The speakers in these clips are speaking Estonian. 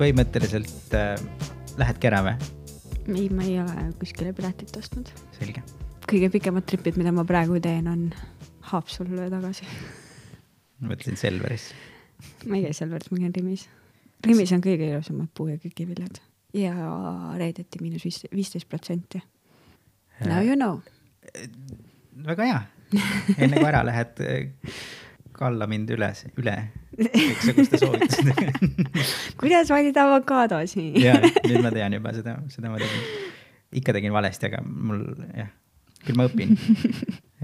põhimõtteliselt äh, lähedki ära või? ei, ma ei ole kuskile piletit ostnud. selge. kõige pikemad tripid, mida ma praegu teen, on Haapsallu ja tagasi. ma mõtlesin Selverisse. ma ei käi Selveris, ma käin Rimis. Rimis on kõige ilusamad puu- ja köögiviljad ja reedeti miinus viis, viisteist protsenti. Now you know. väga hea. enne kui ära lähed, kalla mind üles, üle kõiksuguste soovitustega. kuidas valida avokaadosi? ja nüüd ma tean juba seda, seda ma tegin. ikka tegin valesti, aga mul jah, küll ma õpin.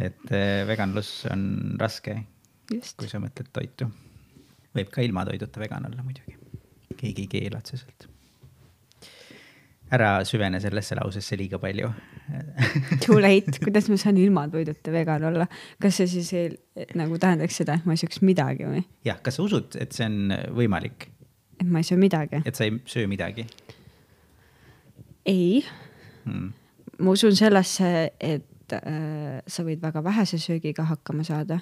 et eh, veganlus on raske, kui, sa mõtled toitu. võib ka ilma toiduta vegan olla muidugi, keegi ei keela otseselt. Ära süvene sellesse lausesse liiga palju. too late, kuidas ma saan ilma toiduta vegan olla, kas see siis ei, nagu tähendaks seda, et ma ei sööks midagi või? jah, kas sa usud, et see on võimalik, et ma ei söö midagi? et sa ei söö midagi ei, hmm.? ma usun sellesse, et äh, sa võid väga vähese söögiga hakkama saada,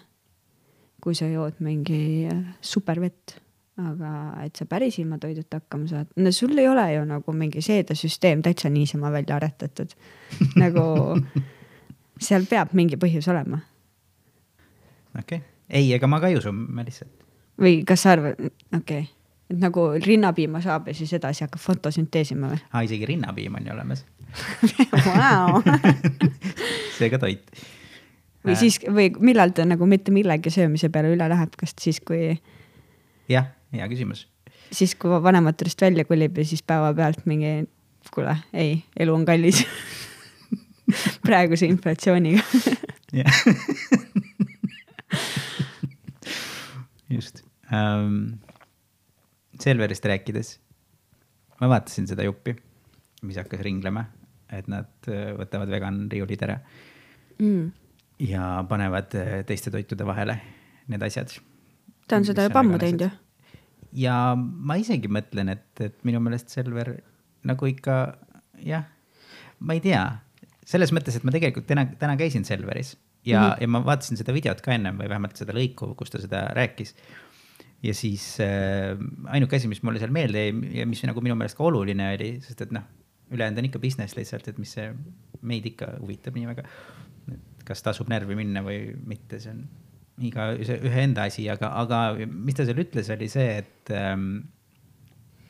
kui sa jood mingi äh, supervett, aga et sa päris ilma toiduta hakkama saad, no sul ei ole ju nagu mingi seedesüsteem täitsa niisama välja aretatud. nagu seal peab mingi põhjus olema okei okay., ei, ega ma ka ei usu, ma lihtsalt, või kas sa arvad, okei okay., et nagu rinnapiima saab ja siis edasi hakkab fotosünteesima või aa isegi rinnapiim on ju olemas, wow.? see ka toit. või siis, või millal ta nagu mitte millegi söömise peale üle läheb, kas siis, kui jah, hea küsimus. siis, kui vanemad turist välja kolib ja siis päevapealt mingi, kuule, ei, elu on kallis. praeguse inflatsiooniga. just um,. Selverist rääkides, ma vaatasin seda juppi, mis hakkas ringlema, et nad äh, võtavad vegan riiulid ära Mm. ja panevad äh, teiste toitude vahele need asjad. ta on seda juba ammu teinud ju. Ja ma isegi mõtlen, et, et minu meelest Selver nagu ikka jah, ma ei tea, selles mõttes, et ma tegelikult täna, täna käisin Selveris ja mm, -hmm. ja ma vaatasin seda videot ka ennem või vähemalt seda lõiku, kus ta seda rääkis. ja siis äh, ainuke asi, mis mulle seal meelde jäi ja mis nagu minu meelest ka oluline oli, sest et noh, ülejäänud on ikka business lihtsalt, et mis see meid ikka huvitab nii väga. kas tasub närvi minna või mitte, see on iga ühe enda asi, aga, aga mis ta seal ütles, oli see, et ähm,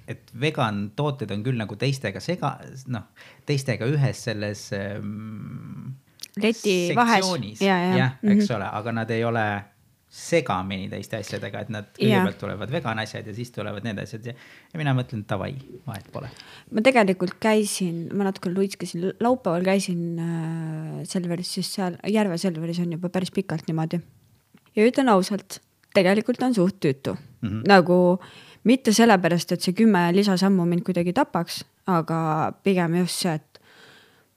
et vegan tooted on küll nagu teistega sega, noh, teistega ühes selles ähm, leti vahes. ja, jah, ja. eks ole, aga nad ei ole segamini teiste asjadega, et nad kõigepealt tulevad vegan asjad ja siis tulevad need asjad ja, ja mina mõtlen, davai, vahet pole. ma tegelikult käisin, ma natukene luiskasin, laupäeval käisin äh, Selveris, siis seal Järve Selveris on juba päris pikalt niimoodi. Ja ütlen ausalt, tegelikult on suht tüütu mm. -hmm. nagu mitte sellepärast, et see kümme lisasammu mind kuidagi tapaks, aga pigem just see, et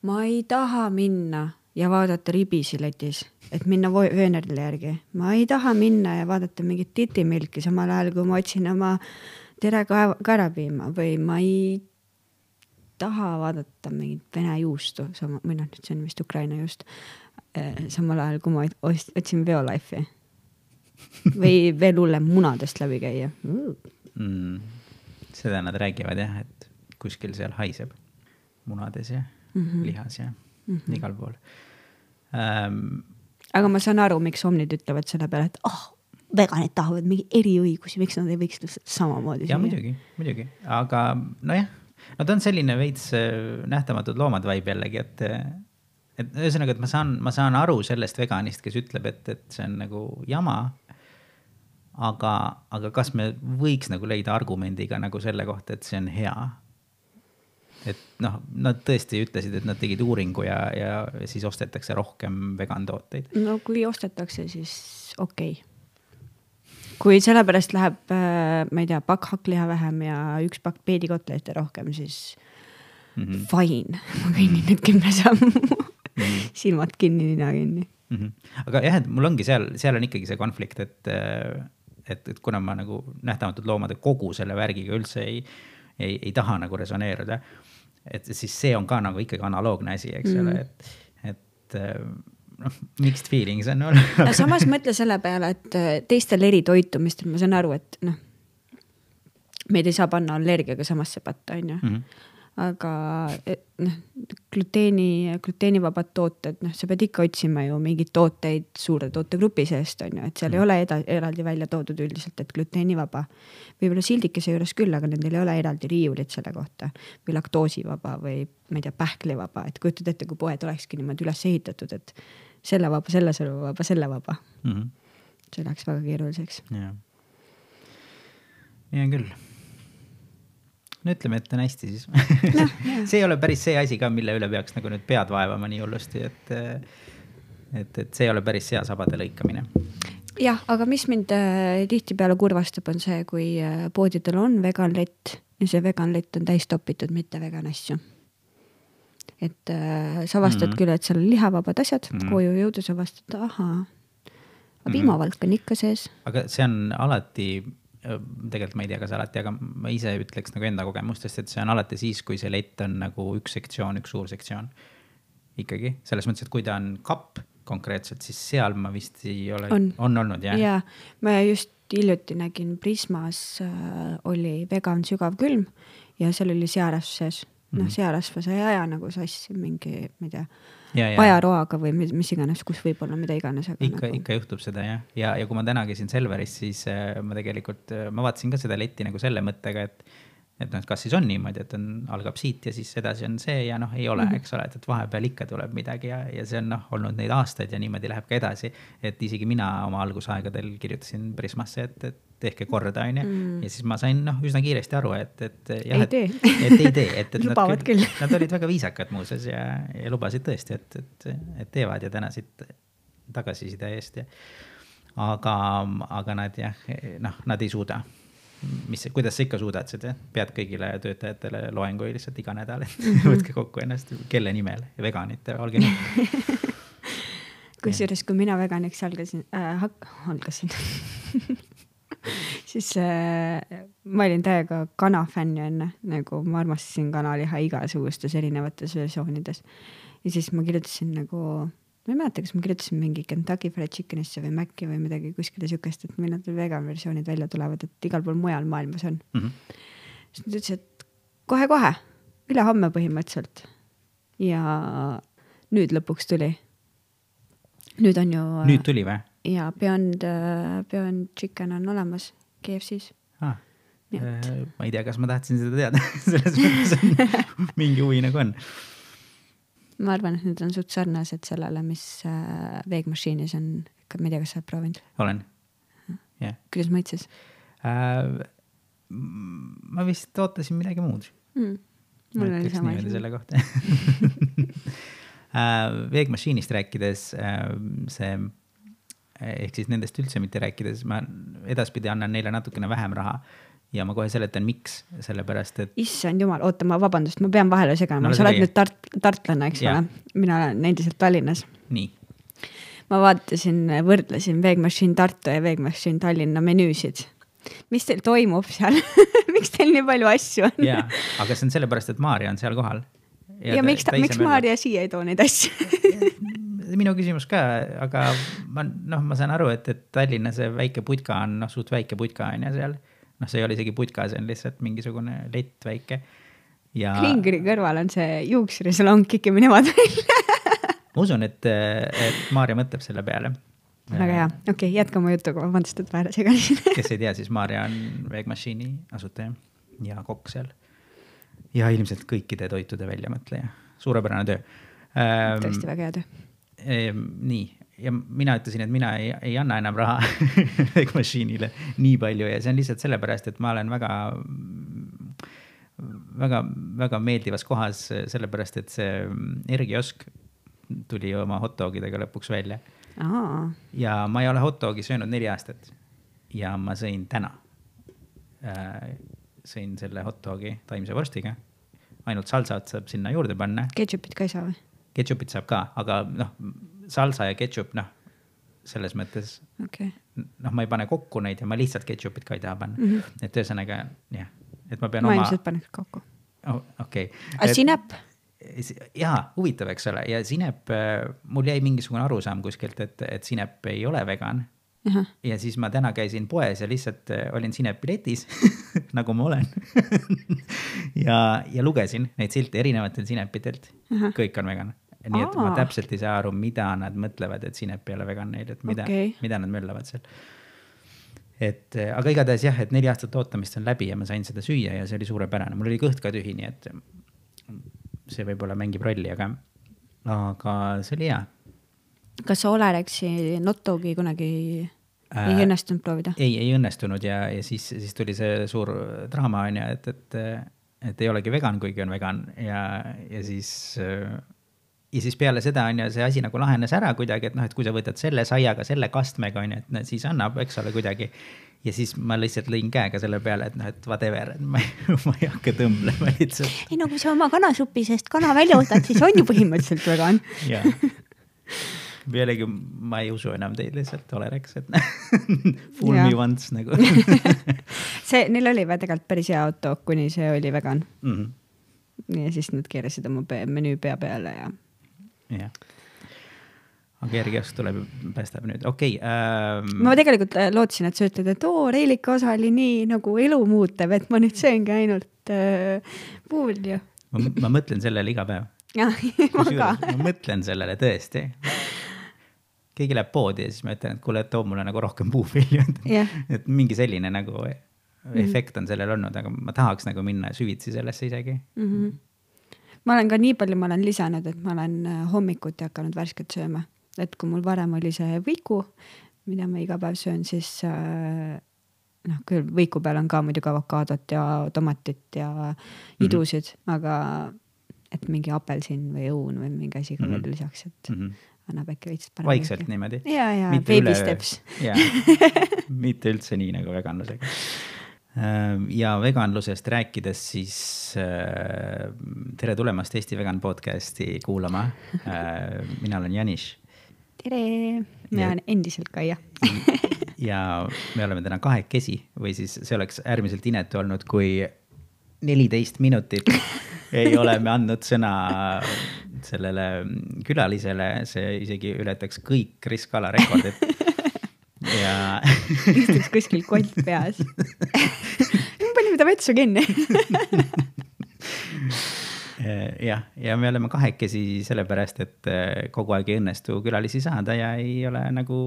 ma ei taha minna ja vaadata ribisi letis, et minna vöönerile järgi. ma ei taha minna ja vaadata mingit titimilki, samal ajal kui ma otsin oma tere kaerapiima või ma ei taha vaadata mingit vene juustu, sama, või noh, nüüd see on vist Ukraina juust. samal ajal, kui ma otsin Biolife'i või veel hullem, munadest läbi käia mm.. seda nad räägivad jah, et kuskil seal haiseb munades ja mm. -hmm. lihas ja mm -hmm. igal pool ähm,. aga ma saan aru, miks omnid ütlevad selle peale, et ah oh,, veganid tahavad mingi eriõigusi, miks nad ei võiks lihtsalt samamoodi ja muidugi, muidugi, aga nojah, no ta on selline veits äh, nähtamatud loomad vibe jällegi, et, et ühesõnaga, et ma saan, ma saan aru sellest veganist, kes ütleb, et, et see on nagu jama. aga, aga kas me võiks nagu leida argumendiga nagu selle kohta, et see on hea? et noh, nad tõesti ütlesid, et nad tegid uuringu ja, ja siis ostetakse rohkem vegan tooteid. no kui ostetakse, siis okei okay.. kui sellepärast läheb, ma ei tea, pakk hakkliha vähem ja üks pakk peedikotlette rohkem, siis mm Mhm. -hmm. fine, ma kõnnin need kümme sammu, silmad kinni, nina kinni. mm. -hmm. aga jah, et mul ongi seal, seal on ikkagi see konflikt, et, et, et kuna ma nagu nähtamatud loomade kogu selle värgiga üldse ei, ei, ei taha nagu resoneeruda, et siis see on ka nagu ikkagi analoogne asi, eks mm. ole, et, et noh, mixed feelings on aga samas mõtle selle peale, et äh, teistel eritoitumistel ma saan aru, et noh, meid ei saa panna allergiaga samasse patta, on ju. Aga et noh, gluteeni, gluteenivabad tooted, noh, sa pead ikka otsima ju mingeid tooteid suure tootegrupi seest on ju, et seal ei ole eda-, eraldi välja toodud üldiselt, et gluteenivaba. võib-olla sildikese juures küll, aga nendel ei ole eraldi riiulit selle kohta või laktoosivaba või ma ei tea, pähklivaba, et kujutad ette, kui poed olekski niimoodi üles ehitatud, et selle vaba, selle vaba, selle vaba, Mhm. see läheks väga keeruliseks. jah, hea küll. No ütleme, et on hästi siis see ei ole päris see asi ka, mille üle peaks nagu nüüd pead vaevama nii hullusti, et et, et see ei ole päris seasabade lõikamine. jah, aga mis mind äh, tihtipeale kurvastab, on see, kui äh, poodidel on veganlett ja see veganlett on täis topitud mitte vegan asju. et äh, sa avastad mm. -hmm. küll, et seal on lihavabad asjad mm. -hmm. koju jõudes avastad, ahaa, aga Mhm. piimavalk on ikka sees. aga see on alati, tegelikult ma ei tea, kas alati, aga ma ise ütleks nagu enda kogemustest, et see on alati siis, kui see lett on nagu üks sektsioon, üks suur sektsioon. ikkagi selles mõttes, et kui ta on kapp konkreetselt, siis seal ma vist ei ole, On. olnud jah ja ma just hiljuti nägin Prismas äh, oli vegan sügavkülm ja seal oli searasv sees. noh Mhm., searasva sa ei aja nagu sassi mingi, ma ei tea, ja, ja pajaroaga või mis, mis iganes, kus võib olla mida iganes, ikka, nagu... ikka juhtub seda jah, ja, ja kui ma täna käisin Selveris, siis äh, ma tegelikult, ma vaatasin ka seda letti nagu selle mõttega, et et noh, et kas siis on niimoodi, et on, algab siit ja siis edasi on see ja noh, ei ole mm, -hmm. eks ole, et, et vahepeal ikka tuleb midagi ja, ja see on noh, olnud neid aastaid ja niimoodi läheb ka edasi. et isegi mina oma algusaegadel kirjutasin Prismasse, et, et tehke korda, onju. ja siis ma sain noh, üsna kiiresti aru, et, et jah, Ei et, tee. et ei tee, et, et Lubavad küll. Nad olid väga viisakad muuseas ja, ja lubasid tõesti, et, et, et teevad ja tänasid tagasiside eest ja aga, aga nad jah, noh, nad ei suuda. mis, kuidas sa ikka suudad seda, pead kõigile töötajatele loenguid lihtsalt iga nädal, et võtke kokku ennast, kelle nimel, veganite, olge nõus. kusjuures, kui mina veganiks algasin äh,, algasin siis äh, ma olin täiega kanafänn ju enne, nagu ma armastasin kanaliha igasugustes erinevates versioonides. ja siis ma kirjutasin nagu, ma ei mäleta, kas ma kirjutasin mingi Kentucky Fried Chickenisse või Maci või midagi kuskile siukest, et millal need vegan versioonid välja tulevad, et igal pool mujal maailmas on. Mhm. siis ta ütles, et kohe-kohe, ülehomme põhimõtteliselt. ja nüüd lõpuks tuli. nüüd on ju. nüüd tuli või ja Beyond, Beyond Chicken on olemas KFC-s. ah,? Nii ma ei tea, kas ma tahtsin seda teada, selles mõttes on mingi huvi nagu on. Ma arvan, et need on suht sarnased sellele, mis äh, veegmašiinis on, ma ei tea, kas sa oled proovinud, olen, jah kuidas maitses äh,. ma vist ootasin midagi muud mm.? mul oli sama asi. selle kohta äh,. veegmašiinist rääkides äh, see ehk siis nendest üldse mitte rääkides, ma edaspidi annan neile natukene vähem raha ja ma kohe seletan, miks, sellepärast et issand jumal, oota, ma vabandust, ma pean vahele segama No sa oled nüüd Tart-, tartlane, eks Jaa. ole, mina olen endiselt Tallinnas. nii, ma vaatasin, võrdlesin Veegmašin Tartu ja Veegmašin Tallinna menüüsid. mis teil toimub seal miks teil nii palju asju on? jaa, aga see on sellepärast, et Maarja on seal kohal. ja, ja miks ta, miks Maarja siia ei too neid asju minu küsimus ka, aga ma noh, ma saan aru, et, et Tallinna see väike putka on noh, suht väike putka on ju seal. noh, see ei ole isegi putka, see on lihtsalt mingisugune lett väike. ja Klingri kõrval on see juuksurisalong, kikime nemad välja. ma usun, et, et Maarja mõtleb selle peale. väga hea, okei okay,, jätka oma jutuga, vabandust, et vahele segasin. kes ei tea, siis Maarja on Veegmašiini asutaja ja kokk seal. ja ilmselt kõikide toitude väljamõtleja, suurepärane töö. tõesti väga hea töö. Ehm, nii, ja mina ütlesin, et mina ei, ei anna enam raha Veegmašiinile nii palju ja see on lihtsalt sellepärast, et ma olen väga, väga, väga meeldivas kohas, sellepärast et see Ergiosk tuli oma hot dogidega lõpuks välja ja ma ei ole hot dogi söönud neli aastat ja ma sõin täna. sõin selle hot dogi taimse vorstiga, ainult salsat saab sinna juurde panna ketšupit ka ei saa või? ketšupit saab ka, aga noh, salsa ja ketšup, noh, selles mõttes okay., noh, ma ei pane kokku neid ja ma lihtsalt ketšupit ka ei taha panna mm. -hmm. et ühesõnaga jah, et ma pean ma oma ilmselt paneks kokku. oh,, okei aga sinep? jaa, huvitav, eks ole, ja sinep, mul jäi mingisugune arusaam kuskilt, et, et sinep ei ole vegan. ahah, ja siis ma täna käisin poes ja lihtsalt äh, olin sinepiletis nagu ma olen ja, ja lugesin neid silte erinevatelt sinepitelt, kõik on vegan. Nii et ma Aa. täpselt ei saa aru, mida nad mõtlevad, et sinep ei ole vegan neil, et mida okay., mida nad möllavad seal. et äh, aga igatahes jah, et neli aastat ootamist on läbi ja ma sain seda süüa ja see oli suurepärane, mul oli kõht ka tühi, nii et see võib-olla mängib rolli, aga, aga see oli hea kas sa Olerexi Notdogi kunagi Äh, ei õnnestunud proovida? ei, ei õnnestunud ja, ja siis, siis tuli see suur draama on ju, et, et, et ei olegi vegan, kuigi on vegan ja, ja siis. Ja siis peale seda on ju see asi nagu lahenes ära kuidagi, et noh, et kui sa võtad selle saiaga, selle kastmega on ju, et no, siis annab, eks ole, kuidagi. ja siis ma lihtsalt lõin käega selle peale, et noh, et whatever, et ma ei, ma ei hakka tõmblema lihtsalt. ei no kui sa oma kanasupi seest kana välja võtad, siis on ju põhimõtteliselt vegan. pealegi ma ei usu enam teid lihtsalt, Olereks, et fool me once nagu see, neil oli tegelikult päris hea auto, kuni see oli vegan. mm. -hmm. ja siis nad keerasid oma menüü pea peale ja jah. aga järgi tuleb, päästab nüüd, okei okay, ähm,. ma tegelikult äh, lootsin, et sa ütled, et oo, Reilika osa oli nii nagu elumuutev, et ma nüüd sööngi ainult äh, puulju. ma, ma mõtlen sellele iga päev. ma mõtlen sellele tõesti. keegi läheb poodi ja siis ma ütlen, et kuule, too mulle nagu rohkem puuvilju Jah.. et mingi selline nagu efekt on sellel olnud, aga ma tahaks nagu minna süvitsi sellesse isegi. mm. -hmm. Ma olen ka nii palju, ma olen lisanud, et ma olen äh, hommikuti hakanud värsket sööma, et kui mul varem oli see võiku, mida ma iga päev söön, siis äh, noh, küll võiku peal on ka muidugi avokaadot ja tomatit ja idusid mm, -hmm. aga et mingi apelsin või õun või mingi asi ka Mhm. veel lisaks, et Mm -hmm. annab äkki veits parem. vaikselt niimoodi. ja, ja baby steps. jaa, mitte üldse nii nagu veganlusega. Ja veganlusest rääkides, siis äh, tere tulemast Eesti Vegan podcasti kuulama. mina olen Janis tere, mina olen endiselt Kaia. ja me oleme täna kahekesi või siis see oleks äärmiselt inetu olnud, kui neliteist minutit ei ole me andnud sõna sellele külalisele, see isegi ületaks kõik Kris Kala rekordid. Ja istuks kuskil kott peas. panime ta vetsu kinni. jah, ja me oleme kahekesi sellepärast, et eh, kogu aeg ei õnnestu külalisi saada ja ei ole nagu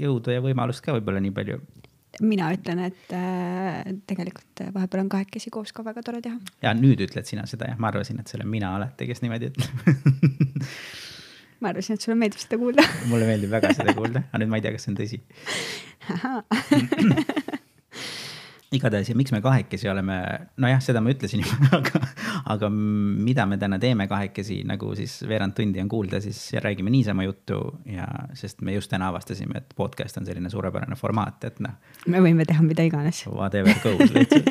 jõudu ja võimalust ka võib-olla nii palju. mina ütlen, et äh, tegelikult vahepeal on kahekesi koos ka väga tore teha. ja nüüd ütled sina seda jah, ma arvasin, et see olen mina alati, kes niimoodi ütleb. ma arvasin, et sulle meeldib seda kuulda. mulle meeldib väga seda kuulda, aga nüüd ma ei tea, kas see on tõsi. igatahes ja miks me kahekesi oleme, nojah, seda ma ütlesin juba, aga, aga mida me täna teeme kahekesi, nagu siis veerand tundi on kuulda, siis räägime niisama juttu ja sest me just täna avastasime, et podcast on selline suurepärane formaat, et noh, me võime teha mida iganes. whatever goes lihtsalt.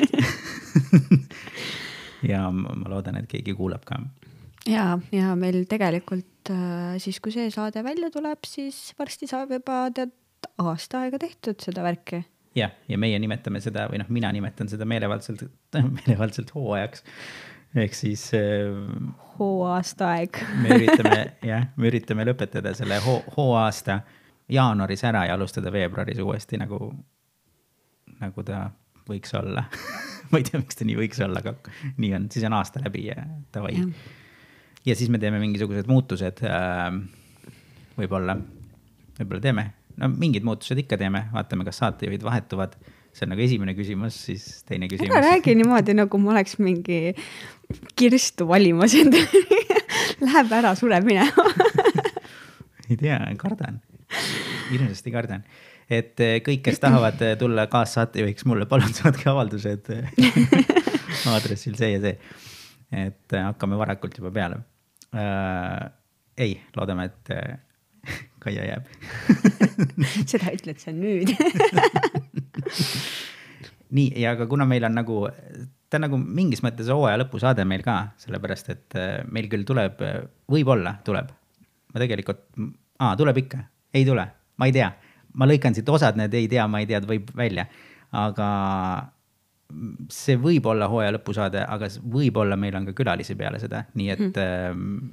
ja ma loodan, et keegi kuulab ka. ja, ja meil tegelikult äh, siis, kui see saade välja tuleb, siis varsti saab juba tead aasta aega tehtud seda värki. jah, ja meie nimetame seda või noh, mina nimetan seda meelevaldselt, meelevaldselt hooajaks. ehk siis äh, hooaasta aeg. me üritame jah, me üritame lõpetada selle hoo, hooaasta jaanuaris ära ja alustada veebruaris uuesti nagu, nagu ta võiks olla. ma ei tea, miks ta nii võiks olla, aga nii on, siis on aasta läbi ja davai. Ja siis me teeme mingisugused muutused äh,. võib-olla, võib-olla teeme, no mingid muutused ikka teeme, vaatame, kas saatejuhid vahetuvad. see on nagu esimene küsimus, siis teine ära küsimus. räägi niimoodi, nagu ma oleks mingi kirstu valimas endale. Läheb ära, sureb minema. ei tea, kardan, hirmsasti kardan, et eh, kõik, kes tahavad eh, tulla kaassaatejuhiks mulle, palun saatke avaldused eh, aadressil see ja see. et hakkame varakult juba peale äh,. ei, loodame, et eh, Kaia jääb. seda ütled sa nüüd. nii, ja aga kuna meil on nagu, ta on nagu mingis mõttes hooaja lõpusaade meil ka, sellepärast et eh, meil küll tuleb, võib-olla tuleb. ma tegelikult, aa, tuleb ikka, ei tule, ma ei tea, ma lõikan siit osad need ei tea, ma ei tea, võib välja, aga see võib olla hooaja lõpusaade, aga võib-olla meil on ka külalisi peale seda, nii et mm.,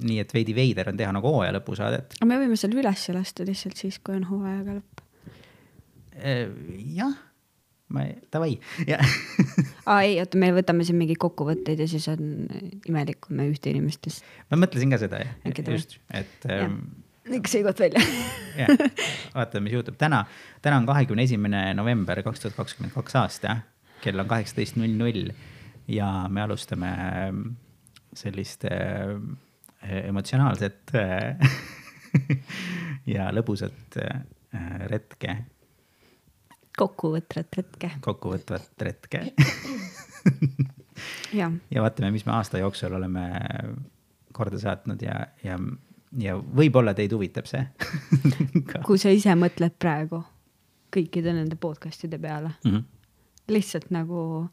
nii et veidi veider on teha nagu hooaja lõpusaadet. aga me võime selle üles lasta lihtsalt siis, kui on hooajaga lõpp. jah, ma, davai, jah. aa ei, oota, me võtame siin mingeid kokkuvõtteid ja siis on imelik, kui me ühte inimestest. ma mõtlesin ka seda, just, et. Üks koht välja vaatame, mis juhtub täna. täna on kahekümne esimene november kaks tuhat kakskümmend kaks aasta, kell on kaheksateist null null ja me alustame sellist äh, emotsionaalset äh, ja lõbusat äh, retke. kokkuvõtvat retke. kokkuvõtvat retke ja, ja vaatame, mis me aasta jooksul oleme korda saatnud ja, ja, ja võib-olla teid huvitab see kui sa ise mõtled praegu kõikide nende podcast'ide peale mm, -hmm. lihtsalt nagu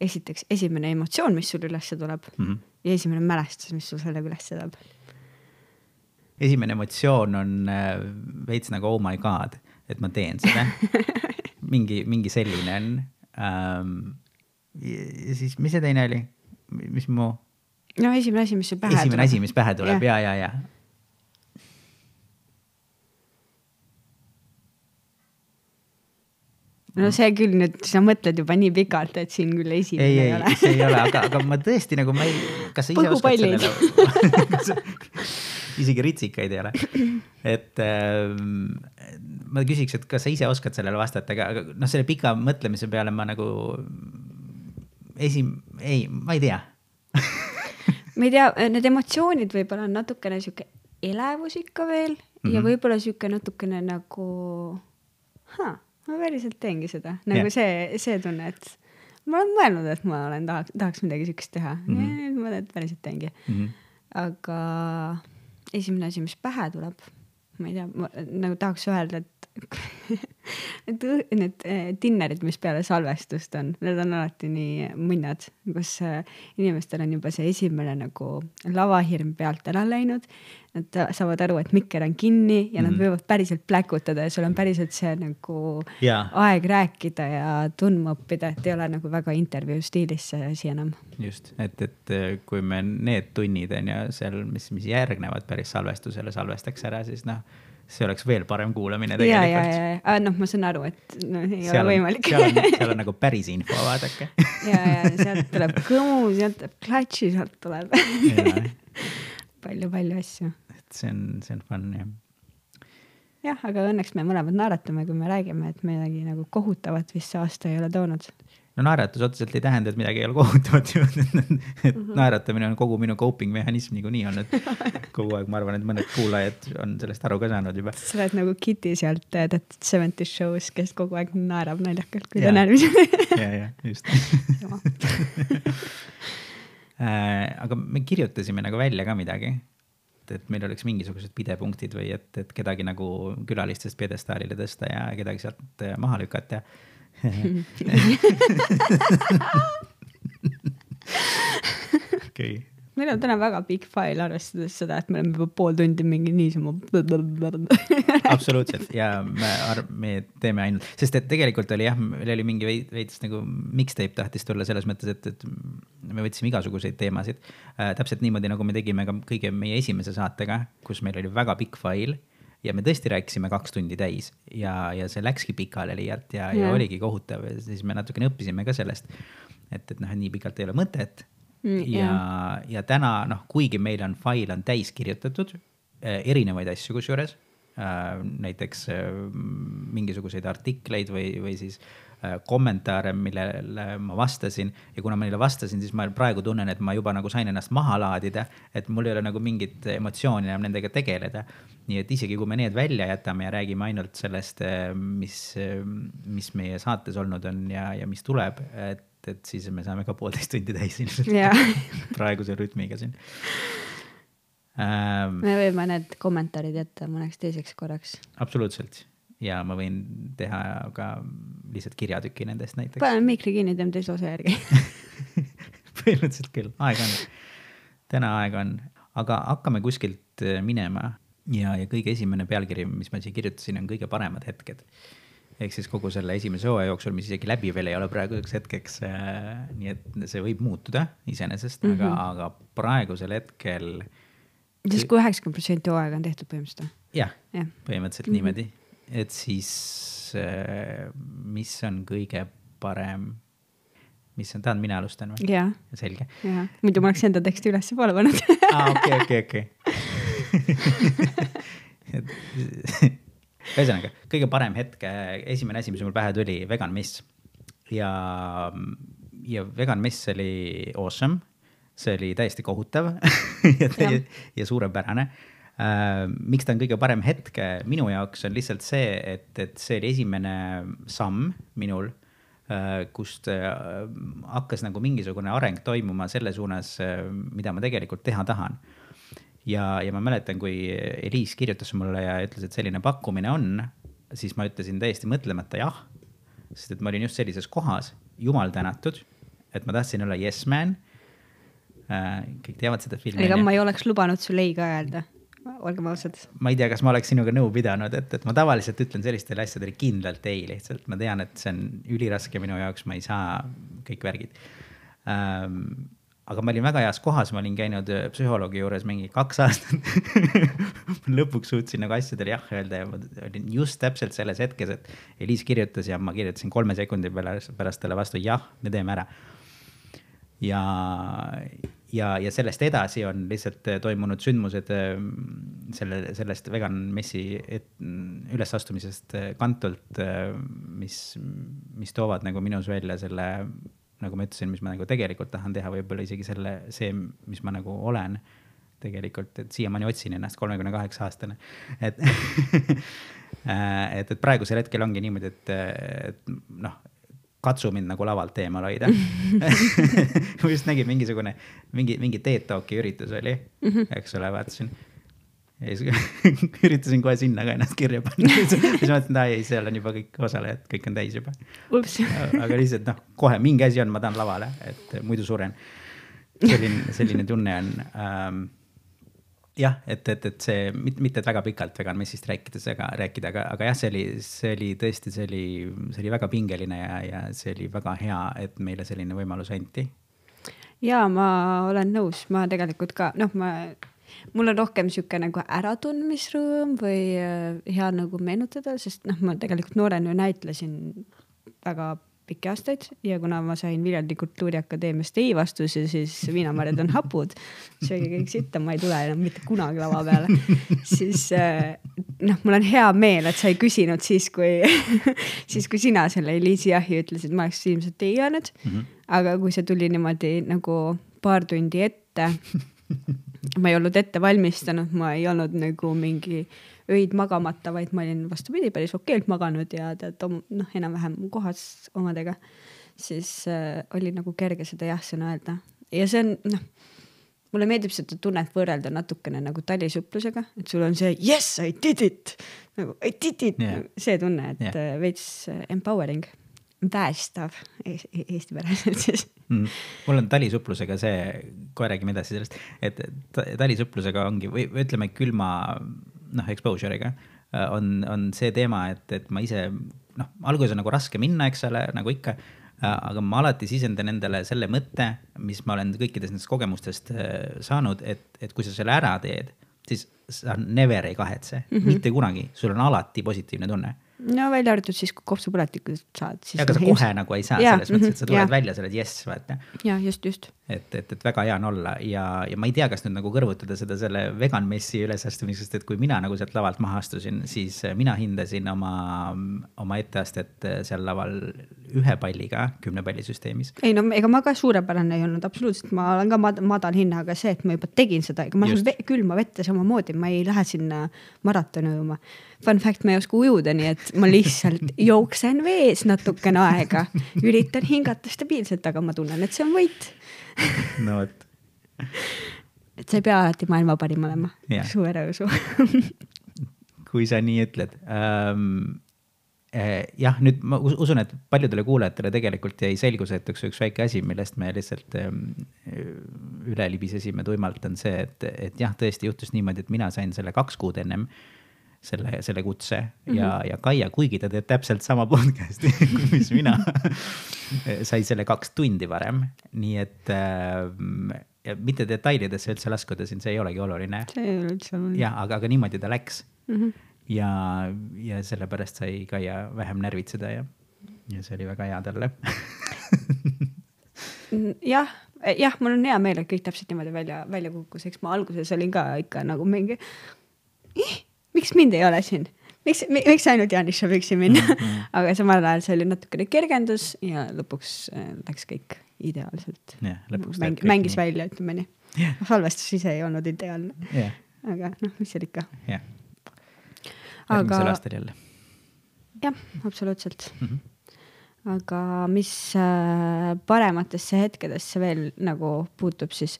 esiteks esimene emotsioon, mis sul ülesse tuleb mm -hmm. ja esimene mälestus, mis sul sellega ülesse tuleb esimene emotsioon on äh, veits nagu oh my god, et ma teen seda mingi, mingi selline on ähm,. ja siis, mis see teine oli, mis mu? no esimene asi, mis sul pähe esimene tuleb. esimene asi, mis pähe tuleb ja, ja, ja, ja no see küll nüüd, sa mõtled juba nii pikalt, et siin küll esimene ei, ei, ei ole. see ei ole, aga, aga ma tõesti nagu ma ei, kas sa ise oskad sellele isegi ritsikaid ei ole. et äh, ma küsiks, et kas sa ise oskad sellele vastata, aga, aga noh, selle pika mõtlemise peale ma nagu esim-, ei, ma ei tea ma ei tea, need emotsioonid võib-olla on natukene sihuke elevus ikka veel mm -hmm. ja mhm. võib-olla sihuke natukene nagu huh, ma päriselt teengi seda, nagu yeah. see, see tunne, et ma olen mõelnud, et ma olen, tahaks, tahaks midagi siukest teha mm. -hmm. ma päriselt teengi mm. -hmm. aga esimene asi, mis pähe tuleb, ma ei tea, nagu tahaks öelda, et et need eh, dinnerid, mis peale salvestust on, need on alati nii munnad, kus eh, inimestel on juba see esimene nagu lavahirm pealt ära läinud. Nad saavad aru, et mikker on kinni ja mm. nad mhm. võivad päriselt pläkutada ja sul on päriselt see nagu ja. aeg rääkida ja tundma õppida, et ei ole nagu väga intervjuu stiilis see asi enam. just, et, et eh, kui me need tunnid on ju seal, mis, mis järgnevad päris salvestusele salvestaks ära, siis noh see oleks veel parem kuulamine tegelikult. ja, ja, ja, noh, ma saan aru, et no, ei seal ole võimalik. seal on nagu päris info, vaadake ja, ja sealt tuleb kõmu, sealt tuleb klatši, sealt tuleb palju-palju asju. et see on, see on fun jah. jah, aga õnneks me mõlemad naeratame, kui me räägime, et midagi nagu kohutavat vist see aasta ei ole toonud no naeratus otseselt ei tähenda, et midagi ei ole kohutavat ju, et -hmm. naeratamine on kogu minu coping mehhanism niikuinii olnud kogu aeg, ma arvan, et mõned kuulajad on sellest aru ka saanud juba. sa oled nagu Kitty sealt äh, That Seventies Show's, kes kogu aeg naerab naljakalt, kui ta näeb midagi. ja, ja just äh, aga me kirjutasime nagu välja ka midagi et meil oleks mingisugused pidepunktid või et, et kedagi nagu külalistest pjedestaalile tõsta ja kedagi sealt äh, maha lükata okei. meil on täna väga pikk fail, arvestades seda, et me oleme juba pool tundi mingi niisama. absoluutselt ja me, me teeme ainult, sest et tegelikult oli jah, meil oli mingi veits nagu mixtape tahtis tulla selles mõttes, et, et me võtsime igasuguseid teemasid äh,. täpselt niimoodi, nagu me tegime ka kõige meie esimese saatega, kus meil oli väga pikk fail ja me tõesti rääkisime kaks tundi täis ja, ja see läkski pikale liialt ja, ja., ja oligi kohutav ja siis me natukene õppisime ka sellest. et, et noh, et nii pikalt ei ole mõtet mm,. ja, ja täna noh, kuigi meil on fail on täis kirjutatud äh, erinevaid asju kusjuures äh,, näiteks äh, mingisuguseid artikleid või, või siis Äh, kommentaare, millele ma vastasin ja kuna ma neile vastasin, siis ma praegu tunnen, et ma juba nagu sain ennast maha laadida, et mul ei ole nagu mingit emotsiooni enam nendega tegeleda. Nii et isegi kui me need välja jätame ja räägime ainult sellest, äh, mis, mis meie saates olnud on ja, ja mis tuleb, et, et siis me saame ka poolteist tundi täis ilmselt praeguse rütmiga siin ähm,. me võime need kommentaarid jätta mõneks teiseks korraks. absoluutselt ja ma võin teha ka lihtsalt kirjatüki nendest näiteks. paneme mikri kinni, teeme teise osa järgi põhimõtteliselt küll, aega on. täna aega on, aga hakkame kuskilt äh, minema ja, ja kõige esimene pealkiri, mis ma siia kirjutasin, on kõige paremad hetked. ehk siis kogu selle esimese hooaja jooksul, mis isegi läbi veel ei ole praeguseks hetkeks äh,. nii et see võib muutuda iseenesest mm, -hmm. aga, mhm. aga praegusel hetkel. siis kui üheksakümmend protsenti hooaega on tehtud põhimõtteliselt? jah ja., põhimõtteliselt mm -hmm. niimoodi et siis mis on kõige parem, mis on, tahad mina alustan või? selge muidu ma oleks enda teksti ülesse-poole pannud aa, okei, okei, okei. ühesõnaga, kõige parem hetk, esimene asi, mis mul pähe tuli, vegan miss. ja, ja vegan miss oli awesome, see oli täiesti kohutav ja, Jah. ja suurepärane Uh, miks ta on kõige parem hetk minu jaoks on lihtsalt see, et, et see oli esimene samm minul uh,, kust uh, hakkas nagu mingisugune areng toimuma selle suunas, mida ma tegelikult teha tahan ja, ja ma mäletan, kui Eliis kirjutas mulle ja ütles, et selline pakkumine on, siis ma ütlesin täiesti mõtlemata jah. sest et ma olin just sellises kohas, jumal tänatud, et ma tahtsin olla yes man. kõik teavad seda filmi. ega ma ei oleks lubanud sul ei ka öelda, olgem ausad. ma ei tea, kas ma oleks sinuga nõu pidanud, et, et ma tavaliselt ütlen sellistele asjadele kindlalt ei, lihtsalt ma tean, et see on üliraske minu jaoks, ma ei saa kõik värgid ähm,. Aga ma olin väga heas kohas, ma olin käinud äh, psühholoogi juures mingi kaks aastat lõpuks suutsin nagu asjadele jah öelda ja ma olin just täpselt selles hetkes, et Eliis kirjutas ja ma kirjutasin kolme sekundi peale pärast talle vastu jah, me teeme ära. Ja, ja, ja sellest edasi on lihtsalt äh, toimunud sündmused äh, selle, sellest vegan messi ülesastumisest kantult, mis, mis toovad nagu minus välja selle, nagu ma ütlesin, mis ma nagu tegelikult tahan teha, võib-olla isegi selle, see, mis ma nagu olen tegelikult, et siiamaani otsin ennast kolmekümne kaheksa aastane, et et, et praegusel hetkel ongi niimoodi, et, et noh, katsu mind nagu lavalt eemal hoida ma just nägin mingisugune, mingi, mingi TED Talki üritus oli mm, -hmm. eks ole, vaatasin. Ja siis üritasin kohe sinna ka ennast kirja panna, siis mõtlesin, et ei, seal on juba kõik osalejad, kõik on täis juba. aga lihtsalt noh, kohe mingi asi on, ma tahan lavale, et muidu suren. selline, selline tunne on ähm,. jah, et, et, et see mitte, mitte väga pikalt vegan messist rääkides, aga rääkida, aga, aga jah, see oli, see oli tõesti, see oli, see oli väga pingeline ja, ja see oli väga hea, et meile selline võimalus anti. ja ma olen nõus, ma tegelikult ka noh, ma, mul on rohkem sihuke nagu äratundmisrõõm või äh, hea nagu meenutada, sest noh, ma tegelikult noorena ju näitlesin väga pikki aastaid ja kuna ma sain Viljandi Kultuuriakadeemiast ei vastuse, siis viinamarjad on hapud, sööge kõik sitta, ma ei tule enam mitte kunagi lava peale, siis äh, noh, mul on hea meel, et sa ei küsinud siis, kui, siis kui sina selle Eliisi jahi ütlesid, ma oleks ilmselt ei öelnud mm. -hmm. aga kui see tuli niimoodi nagu paar tundi ette, ma ei olnud ette valmistanud, ma ei olnud nagu mingi öid magamata, vaid ma olin vastupidi päris okeilt maganud ja tead, noh, enam-vähem kohas omadega, siis äh, oli nagu kerge seda jah-sõna öelda ja see on noh, mulle meeldib seda tunnet võrrelda natukene nagu talisuplusega, et sul on see yes, I did it nagu I did it yeah., see tunne, et yeah. veits äh, empowering, päästav e eesti päraselt siis mm.. mul on talisupplusega see, kohe räägime edasi sellest, et ta- talisupplusega ongi või ütleme külma noh, exposure'iga äh, on, on see teema, et, et ma ise noh, alguses on nagu raske minna, eks ole, nagu ikka. aga ma alati sisendan endale selle mõtte, mis ma olen kõikidest nendest kogemustest äh, saanud, et, et kui sa selle ära teed, siis sa never ei kahetse mm, -hmm. mitte kunagi, sul on alati positiivne tunne no välja arvatud siis, kui kopsupõletikut saad, siis. ja aga sa kohe nagu ei saa Jaa, selles mõttes, et sa mhm, tuled jaa. välja, sa oled jess, vaata ja just, just. et, et, et väga hea on olla ja, ja ma ei tea, kas nüüd nagu kõrvutada seda selle vegan messi ülesastumisest, et kui mina nagu sealt lavalt maha astusin, siis mina hindasin oma, oma etteastet seal laval ühe palliga kümne palli süsteemis. ei no ega ma ka suurepärane ei olnud, absoluutselt, ma olen ka mad madal hinnaga see, et ma juba tegin seda, ega ma Just. ve külma vette samamoodi, ma ei lähe sinna maratoni ujuma. Fun fact, ma ei oska ujuda, nii et ma lihtsalt jooksen vees natukene aega, üritan hingata stabiilselt, aga ma tunnen, et see on võit. no vot, et sa ei pea alati maailma parim olema Jah., su ereusu. kui sa nii ütled ähm,. jah, nüüd ma us- usun, et paljudele kuulajatele tegelikult jäi selgusetuks üks väike asi, millest me lihtsalt ähm, üle libisesime tuimalt, on see, et, et jah, tõesti juhtus niimoodi, et mina sain selle kaks kuud ennem selle, selle kutse mm -hmm. ja, ja Kaia, kuigi ta teeb täpselt sama podcast'i, mis mina, sai selle kaks tundi varem, nii et äh, ja mitte detailidesse üldse laskuda siin, see ei olegi oluline see ei ole üldse oluline. jah, aga, aga niimoodi ta läks mm. -hmm. ja, ja sellepärast sai Kaia vähem närvitseda ja, ja see oli väga hea talle jah, jah, mul on hea meel, et kõik täpselt niimoodi välja, välja kukkus, eks ma alguses olin ka ikka nagu mingi. Miks mind ei ole siin, miks, miks ainult Janis saab üksi minna mm, -hmm. aga samal ajal see oli natukene kergendus ja lõpuks äh, läks kõik ideaalselt yeah,. Mäng, mängis nii. välja, ütleme nii yeah.. salvestus ise ei olnud ideaalne yeah.. aga noh, mis seal ikka. yeah., järgmisel aga... aastal jälle. jah, absoluutselt mm. -hmm aga mis äh, parematesse hetkedesse veel nagu puutub, siis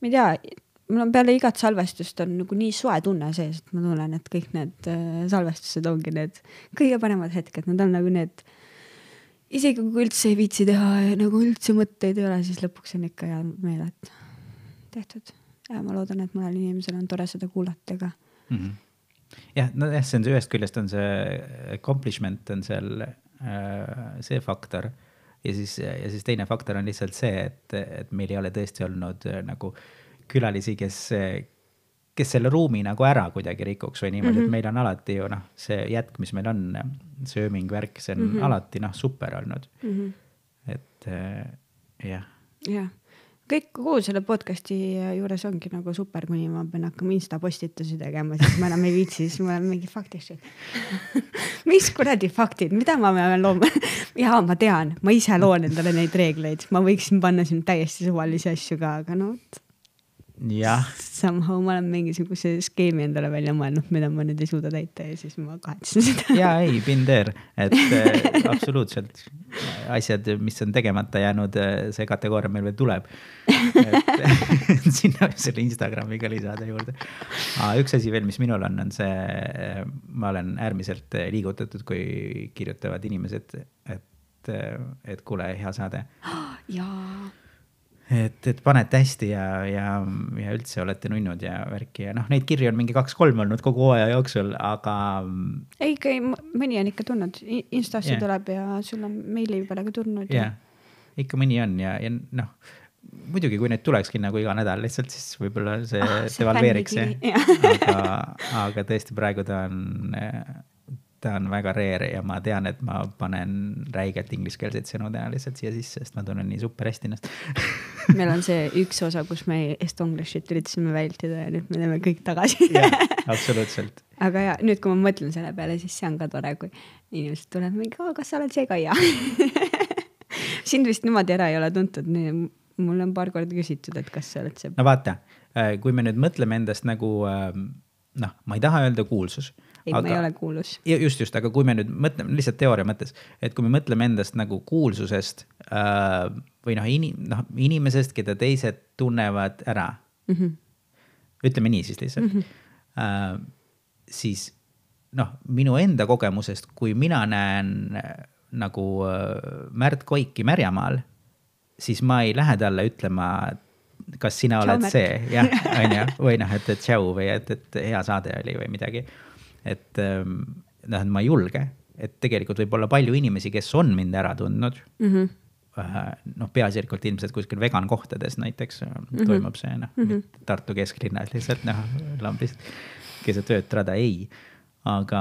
ma ei tea, mul on peale igat salvestust on nagu nii soe tunne sees, et ma tunnen, et kõik need äh, salvestused ongi need kõige paremad hetked, need on nagu need. isegi kui üldse ei viitsi teha ja nagu üldse mõtteid ei ole, siis lõpuks on ikka hea meel, et tehtud ja ma loodan, et mõnel inimesel on tore seda kuulata ka mm. -hmm jah, nojah, see on see ühest küljest on see accomplishment on seal Äh, see faktor. ja siis, ja siis teine faktor on lihtsalt see, et, et meil ei ole tõesti olnud äh, nagu külalisi, kes, kes selle ruumi nagu ära kuidagi rikuks või niimoodi mm, -hmm. et mhm. meil on alati ju noh, see jätk, mis meil on, sööming, värk, see on mm -hmm. alati noh, super olnud mm. -hmm. et äh, jah. jah kõik kogu selle podcast'i juures ongi nagu super, kuni ma pean hakkama insta postitusi tegema, siis ma enam ei viitsi, siis ma olen mingi faktist mis kuradi faktid, mida ma pean looma ja ma tean, ma ise loon endale neid reegleid, ma võiksin panna siin täiesti suvalisi asju ka, aga no vot. Somehow ma olen mingisuguse skeemi endale välja mõelnud, mida ma nüüd ei suuda täita ja siis ma kahetsen seda. ja ei, been there, et äh, absoluutselt asjad, mis on tegemata jäänud, äh, see kategooria meil veel tuleb. sinna selle Instagramiga lisada juurde. üks asi veel, mis minul on, on see, äh, ma olen äärmiselt liigutatud, kui kirjutavad inimesed, et, et kuule, hea saade. jaa et, et panete hästi ja, ja, ja üldse olete nunnud ja värki ja noh, neid kirju on mingi kaks-kolm olnud kogu hooaja jooksul, aga. ei, ikka mõni on ikka tulnud, Instasse yeah. tuleb ja sul on meili peale ka tulnud. jah yeah., ikka mõni on ja, ja noh muidugi, kui neid tulekski nagu iga nädal lihtsalt, siis võib-olla see ah, devalveeriks see, aga, aga tõesti praegu ta on ta on väga rare ja ma tean, et ma panen räigelt ingliskeelseid sõnu tõenäoliselt siia sisse, sest ma tunnen nii super hästi ennast meil on see üks osa, kus me estonglish'it üritasime vältida ja nüüd me teeme kõik tagasi absoluutselt. aga ja nüüd, kui ma mõtlen selle peale, siis see on ka tore, kui inimesed tulevad mingi, kas sa oled see Kaia sind vist niimoodi ära ei ole tuntud, mulle on paar korda küsitud, et kas sa oled see. no vaata, kui me nüüd mõtleme endast nagu ähm, noh, ma ei taha öelda kuulsus ei aga,, ma ei ole kuulus. just, just, aga kui me nüüd mõtleme lihtsalt teooria mõttes, et kui me mõtleme endast nagu kuulsusest äh, või noh, inim-, noh inimesest, keda teised tunnevad ära mm. -hmm. ütleme nii siis lihtsalt mm. -hmm. Äh, siis noh, minu enda kogemusest, kui mina näen äh, nagu äh, Märt Koiki Märjamaal, siis ma ei lähe talle ütlema, kas sina oled Tšau, see, jah, on ju, või noh, et, et tšau või et, et hea saade oli või midagi et ähm, noh, et ma ei julge, et tegelikult võib olla palju inimesi, kes on mind ära tundnud mm. -hmm noh, peaasjalikult ilmselt kuskil vegan kohtades näiteks mm -hmm. toimub see noh mm -hmm., Tartu kesklinnas lihtsalt noh, lambist keset ööd rada, ei. aga,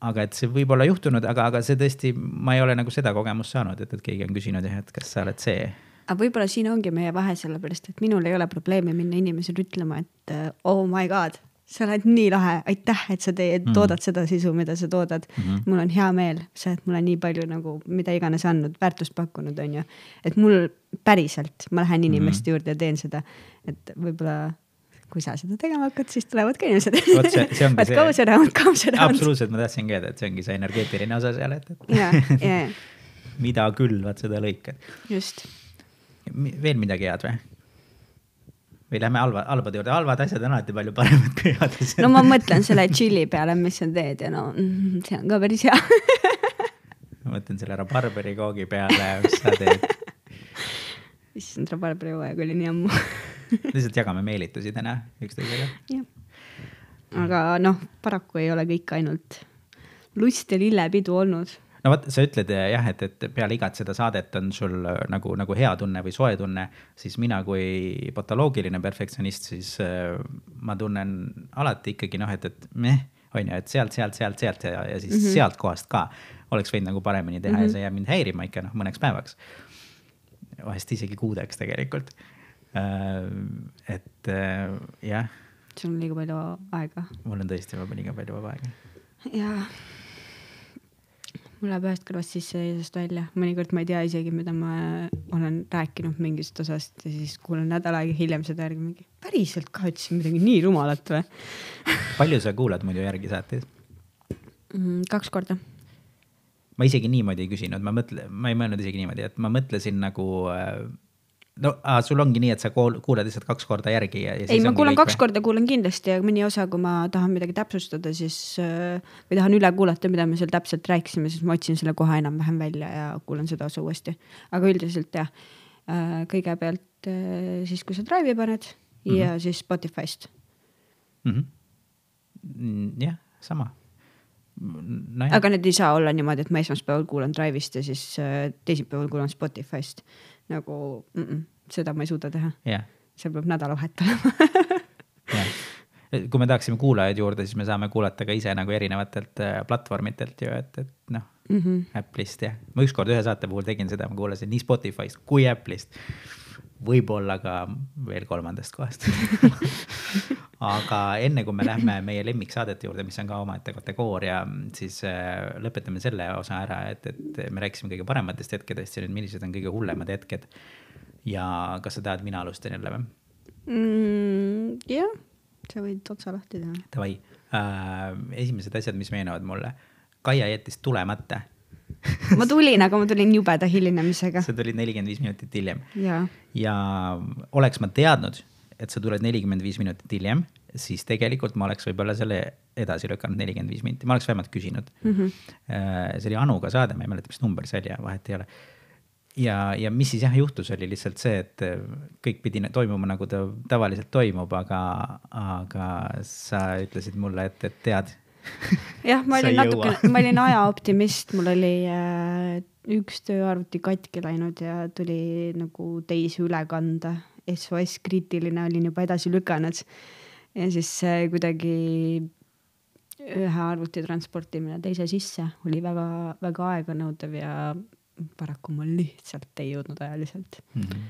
aga et see võib olla juhtunud, aga, aga see tõesti, ma ei ole nagu seda kogemust saanud, et, et keegi on küsinud jah, et kas sa oled see. aga võib-olla siin ongi meie vahe, sellepärast et minul ei ole probleemi minna inimesele ütlema, et oh my god sa oled nii lahe, aitäh, et sa teed mm., toodad seda sisu, mida sa toodad mm. -hmm. mul on hea meel, sa oled mulle nii palju nagu, mida iganes andnud, väärtust pakkunud, on ju. et mul päriselt, ma lähen inimeste mm -hmm. juurde ja teen seda, et võib-olla kui sa seda tegema hakkad, siis tulevad ka inimesed. vot see, see ongi see. goes around, comes around. absoluutselt, ma tahtsingi öelda, et see ongi see energeetiline osa seal, et, et. ja, ja, ja. mida küll, vaat seda lõikad. just. veel midagi head või? Või lähme halva, halbade juurde, halvad asjad on alati palju paremad kui head asjad. no ma mõtlen selle tšilli peale, mis sa teed ja no mm, see on ka päris hea ma mõtlen selle rabarberi koogi peale, mis sa teed. issand, rabarberi hooaeg oli nii ammu lihtsalt jagame meelitusi täna üksteisega. jah, aga noh, paraku ei ole kõik ainult lust ja lillepidu olnud no vot, sa ütled eh, jah, et, et peale igat seda saadet on sul eh, nagu, nagu hea tunne või soe tunne, siis mina kui patoloogiline perfektsionist, siis äh, ma tunnen alati ikkagi noh, et, et meh, on ju, et sealt, sealt, sealt, sealt ja, ja siis mm -hmm. sealt kohast ka oleks võinud nagu paremini teha mm -hmm. ja see jääb mind häirima ikka noh, mõneks päevaks. vahest isegi kuudeks tegelikult. et jah. sul on liiga palju aega. mul on tõesti vaba liiga palju vaba aega. jaa mul läheb ühest kõrvast sisse ja teisest välja, mõnikord ma ei tea isegi, mida ma olen rääkinud mingist osast ja siis kuulan nädal aega hiljem seda järgi mingi, päriselt ka ütlesin midagi nii rumalat või palju sa kuulad muidu järgi saateid mm,? kaks korda. ma isegi niimoodi ei küsinud, ma mõtlen, ma ei mõelnud isegi niimoodi, et ma mõtlesin nagu äh, no aa, sul ongi nii, et sa kuulad lihtsalt kaks korda järgi ja, ja. ei, ma kuulan kaks või? korda, kuulan kindlasti ja mõni osa, kui ma tahan midagi täpsustada, siis äh, või tahan üle kuulata, mida me seal täpselt rääkisime, siis ma otsin selle koha enam-vähem välja ja kuulan seda osa uuesti. aga üldiselt jah, äh, kõigepealt äh, siis, kui sa Drive'i paned mm -hmm. ja siis Spotify'st mm. -hmm. jah, sama no. aga need ei saa olla niimoodi, et ma esmaspäeval kuulan Drive'ist ja siis teisipäeval kuulan Spotify'st nagu mm -mm, seda ma ei suuda teha yeah.. seal peab nädalavahet olema yeah. kui me tahaksime kuulajaid juurde, siis me saame kuulata ka ise nagu erinevatelt äh, platvormidelt ju, et, et noh mm -hmm. Apple'ist jah. ma ükskord ühe saate puhul tegin seda, ma kuulasin nii Spotify'st kui Apple'ist. võib-olla ka veel kolmandast kohast aga enne kui me lähme meie lemmiksaadete juurde, mis on ka omaette kategooria, siis äh, lõpetame selle osa ära, et, et me rääkisime kõige parematest hetkedest ja nüüd, millised on kõige hullemad hetked. ja kas sa tahad, mina alustan jälle või mm,? jah, sa võid otsa lahti teha. Davai äh,, esimesed asjad, mis meenuvad mulle. Kaia jättis tulemata ma tulin, aga ma tulin jubeda hilinemisega. sa tulid nelikümmend viis minutit hiljem. ja, ja oleks ma teadnud, et sa tuled nelikümmend viis minutit hiljem, siis tegelikult ma oleks võib-olla selle edasi lükanud nelikümmend viis minti, ma oleks vähemalt küsinud mm. -hmm. see oli Anuga saade, ma ei mäleta, mis number see oli ja vahet ei ole. ja, ja mis siis jah juhtus, oli lihtsalt see, et äh, kõik pidi toimuma nagu ta tavaliselt toimub, aga, aga sa ütlesid mulle, et, et tead jah, ma olin natukene, ma olin ajaoptimist, mul oli äh, üks tööarvuti katki läinud ja tuli nagu teisi üle kanda SOS kriitiline olin juba edasi lükanud. ja siis kuidagi ühe arvuti transportimine teise sisse oli väga-väga aeganõudev ja paraku ma lihtsalt ei jõudnud ajaliselt mm. -hmm.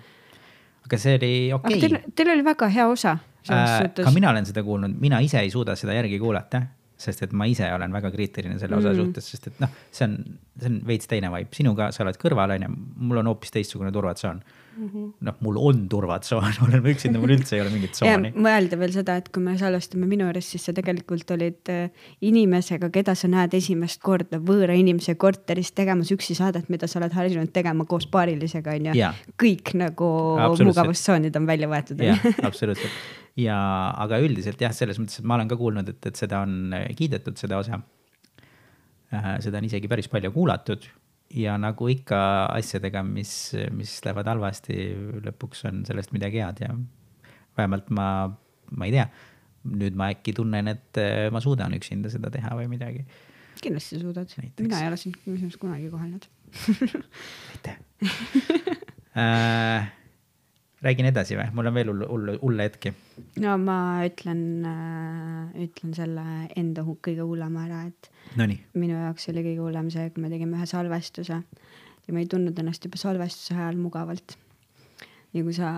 aga see oli okei okay.. Teil, teil oli väga hea osa äh,. ka mina olen seda kuulnud, mina ise ei suuda seda järgi kuulata sest et ma ise olen väga kriitiline selle osa mm -hmm. suhtes, sest et noh, see on, see on veits teine vibe, sinuga sa oled kõrval, onju, mul on hoopis teistsugune turvatsoon mm -hmm.. noh, mul on turvatsoon, olen ma üksinda, mul üldse ei ole mingit tsooni. mõelda veel seda, et kui me salvestame minu juures, siis sa tegelikult olid äh, inimesega, keda sa näed esimest korda võõra inimese korteris tegemas üksi saadet, mida sa oled harjunud tegema koos paarilisega, onju. kõik nagu mugavustsoonid on välja võetud. absoluutselt ja, aga üldiselt jah, selles mõttes, et ma olen ka kuulnud, et, et seda on kiidetud, seda osa äh,. seda on isegi päris palju kuulatud ja nagu ikka asjadega, mis, mis lähevad halvasti, lõpuks on sellest midagi head ja vähemalt ma, ma ei tea, nüüd ma äkki tunnen, et ma suudan üksinda seda teha või midagi. kindlasti suudad, mina ei ole sind muuseas kunagi kohelnud. Aitäh. Äh, räägin edasi või, mul on veel hull, hull, hulle hetki. no ma ütlen äh,, ütlen selle enda kõige hullema ära, et Nonii. minu jaoks oli kõige hullem see, kui me tegime ühe salvestuse ja ma ei tundnud ennast juba salvestuse ajal mugavalt. ja kui sa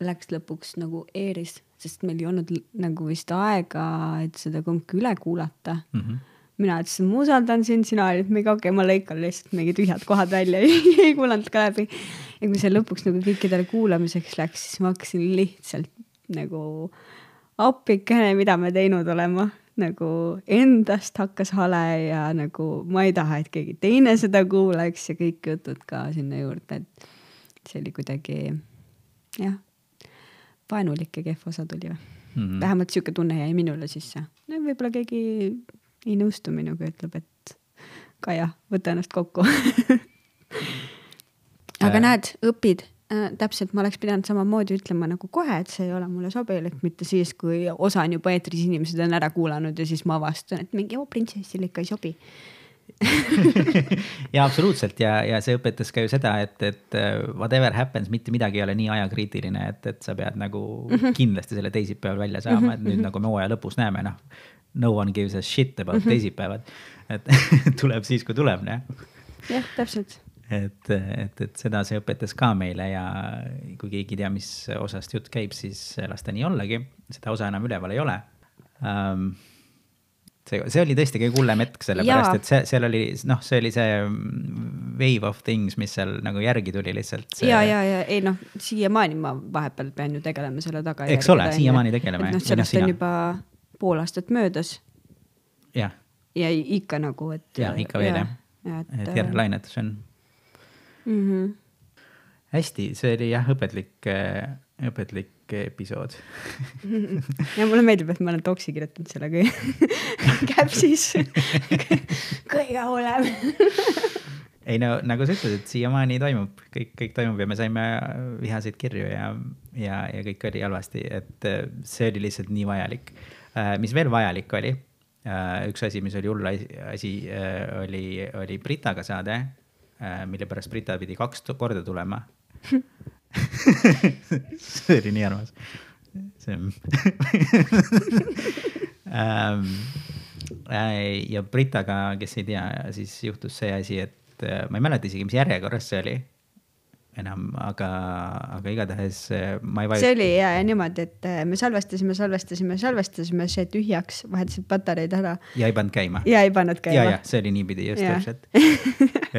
läks lõpuks nagu eeris, sest meil ei olnud nagu vist aega, et seda kumbki üle kuulata mm. -hmm mina ütlesin, ma usaldan sind, sina olid mingi okei okay,, ma lõikan lihtsalt mingi tühjad kohad välja ei kuulanud ka läbi ja kui see lõpuks nagu kõikidele kuulamiseks läks, siis ma hakkasin lihtsalt nagu appikene, mida me teinud olema, nagu endast hakkas hale ja nagu ma ei taha, et keegi teine seda kuuleks ja kõik jutud ka sinna juurde, et see oli kuidagi jah, vaenulik ja kehv osa tuli või mm -hmm. vähemalt sihuke tunne jäi minule sisse no,. võib-olla keegi ei nõustu minuga, ütleb, et Kaia, võta ennast kokku aga äh. näed, õpid äh, täpselt, ma oleks pidanud samamoodi ütlema nagu kohe, et see ei ole mulle sobilik, mitte siis, kui osa on juba eetris, inimesed on ära kuulanud ja siis ma avastan, et mingi oo printsessile ikka ei sobi ja absoluutselt ja, ja see õpetas ka ju seda, et, et äh, whatever happens, mitte midagi ei ole nii ajakriitiline, et, et sa pead nagu mm -hmm. kindlasti selle teisipäeval välja saama, et nüüd nagu me hooaja lõpus näeme, noh no one gives a shit about Mhm. teisipäevad. et tuleb siis, kui tuleb, noh. jah, täpselt. et, et, et seda see õpetas ka meile ja kui keegi ei tea, mis osast jutt käib, siis las ta nii ollagi, seda osa enam üleval ei ole um,. see, see oli tõesti kõige hullem hetk, sellepärast et see, seal oli noh, see oli see wave of things, mis seal nagu järgi tuli lihtsalt. ja, ja, ja ei noh, siiamaani ma vahepeal pean ju tegelema selle tagajärgedega. Eks ole, siiamaani tegeleme, et noh, noh, sellest sina. on juba pool aastat möödas jah, ja ikka nagu, et. Jaa, ikka veel, jah. jah. et järelainetus on mm. -hmm. hästi, see oli jah, õpetlik, õpetlik episood. ja mulle meeldib, et ma olen doksi kirjutanud selle kõige käpsis. kõige hullem. ei no nagu sa ütlesid, siiamaani toimub, kõik, kõik toimub ja me saime vihaseid kirju ja, ja, ja kõik oli halvasti, et äh, see oli lihtsalt nii vajalik. mis veel vajalik oli, üks asi, mis oli hull asi, oli, oli Britaga saade, mille pärast Brita pidi kaks korda tulema. see oli nii armas. see on ähm,. äh, ja Britaga, kes ei tea, siis juhtus see asi, et äh, ma ei mäleta isegi, mis järjekorras see oli enam, aga, aga igatahes äh, ma ei see vajuta. oli ja, ja niimoodi, et äh, me salvestasime, salvestasime, salvestasime, see tühjaks, vahetasid patareid ära ja ei pannud käima. ja ei pannud ja, käima ja. see oli niipidi just täpselt.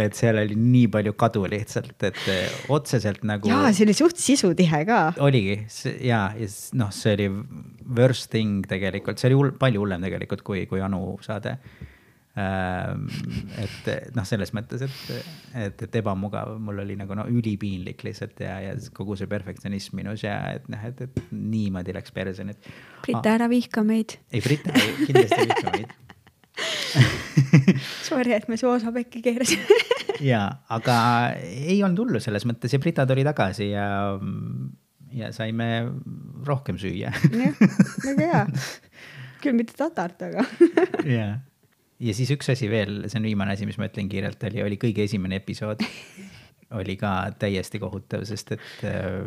et seal oli nii palju kadu lihtsalt, et äh, otseselt nagu. jaa, see oli suht sisutihe ka. oligi ja, ja noh, see oli worst thing tegelikult, see oli hull, palju hullem tegelikult kui, kui Anu saade. Et noh, selles mõttes, et, et, et ebamugav, mul oli nagu no ülipiinlik lihtsalt ja, ja kogu see perfektsionism minus ja et noh, et, et niimoodi läks perse nüüd. Brita, ära vihka meid. ei, Brita kindlasti ei vihka meid. Sorry, et me su osa pekki keerasime. ja, aga ei olnud hullu selles mõttes ja Brita tuli tagasi ja, ja saime rohkem süüa jah, väga hea. küll mitte tatart, aga. ja, ja siis üks asi veel, see on viimane asi, mis ma ütlen kiirelt, oli, oli kõige esimene episood. oli ka täiesti kohutav, sest et äh,,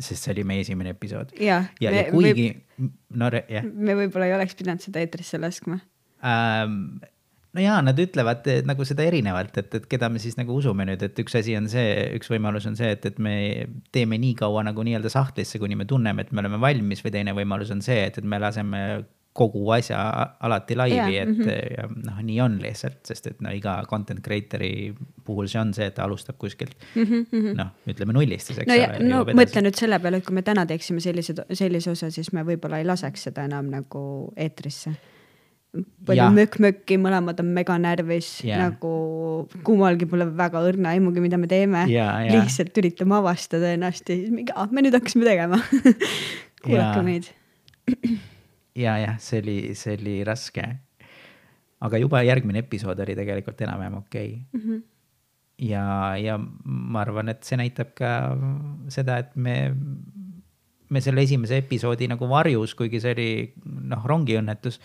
sest see oli meie esimene episood. Ja, me- ja kuigi, no re- jah me võib-olla ei oleks pidanud seda eetrisse laskma. ähm,. no jaa, nad ütlevad nagu seda erinevalt, et, et keda me siis nagu usume nüüd, et üks asi on see, üks võimalus on see, et, et me teeme nii kaua nagu nii-öelda sahtlisse, kuni me tunneme, et me oleme valmis või teine võimalus on see, et, et me laseme kogu asja alati laivi yeah,, et mm -hmm. ja noh, nii on lihtsalt, sest et no iga content creator'i puhul see on see, et ta alustab kuskilt mm -hmm. noh, ütleme nullist siis, eks no ole, no mõtle nüüd selle peale, et kui me täna teeksime sellise, sellise osa, siis me võib-olla ei laseks seda enam nagu eetrisse. palju mökk-mökki, mõlemad on mega närvis yeah., nagu kummalgi pole väga õrna aimugi, mida me teeme Jaa, jaa. lihtsalt üritame avastada ennast ja siis mingi, ah, me nüüd hakkasime tegema. kuulake meid. ja, jah, see oli, see oli raske. aga juba järgmine episood oli tegelikult enam-vähem okei okay. mm. -hmm. ja, ja ma arvan, et see näitab ka seda, et me, me selle esimese episoodi nagu varjus, kuigi see oli noh, rongiõnnetus,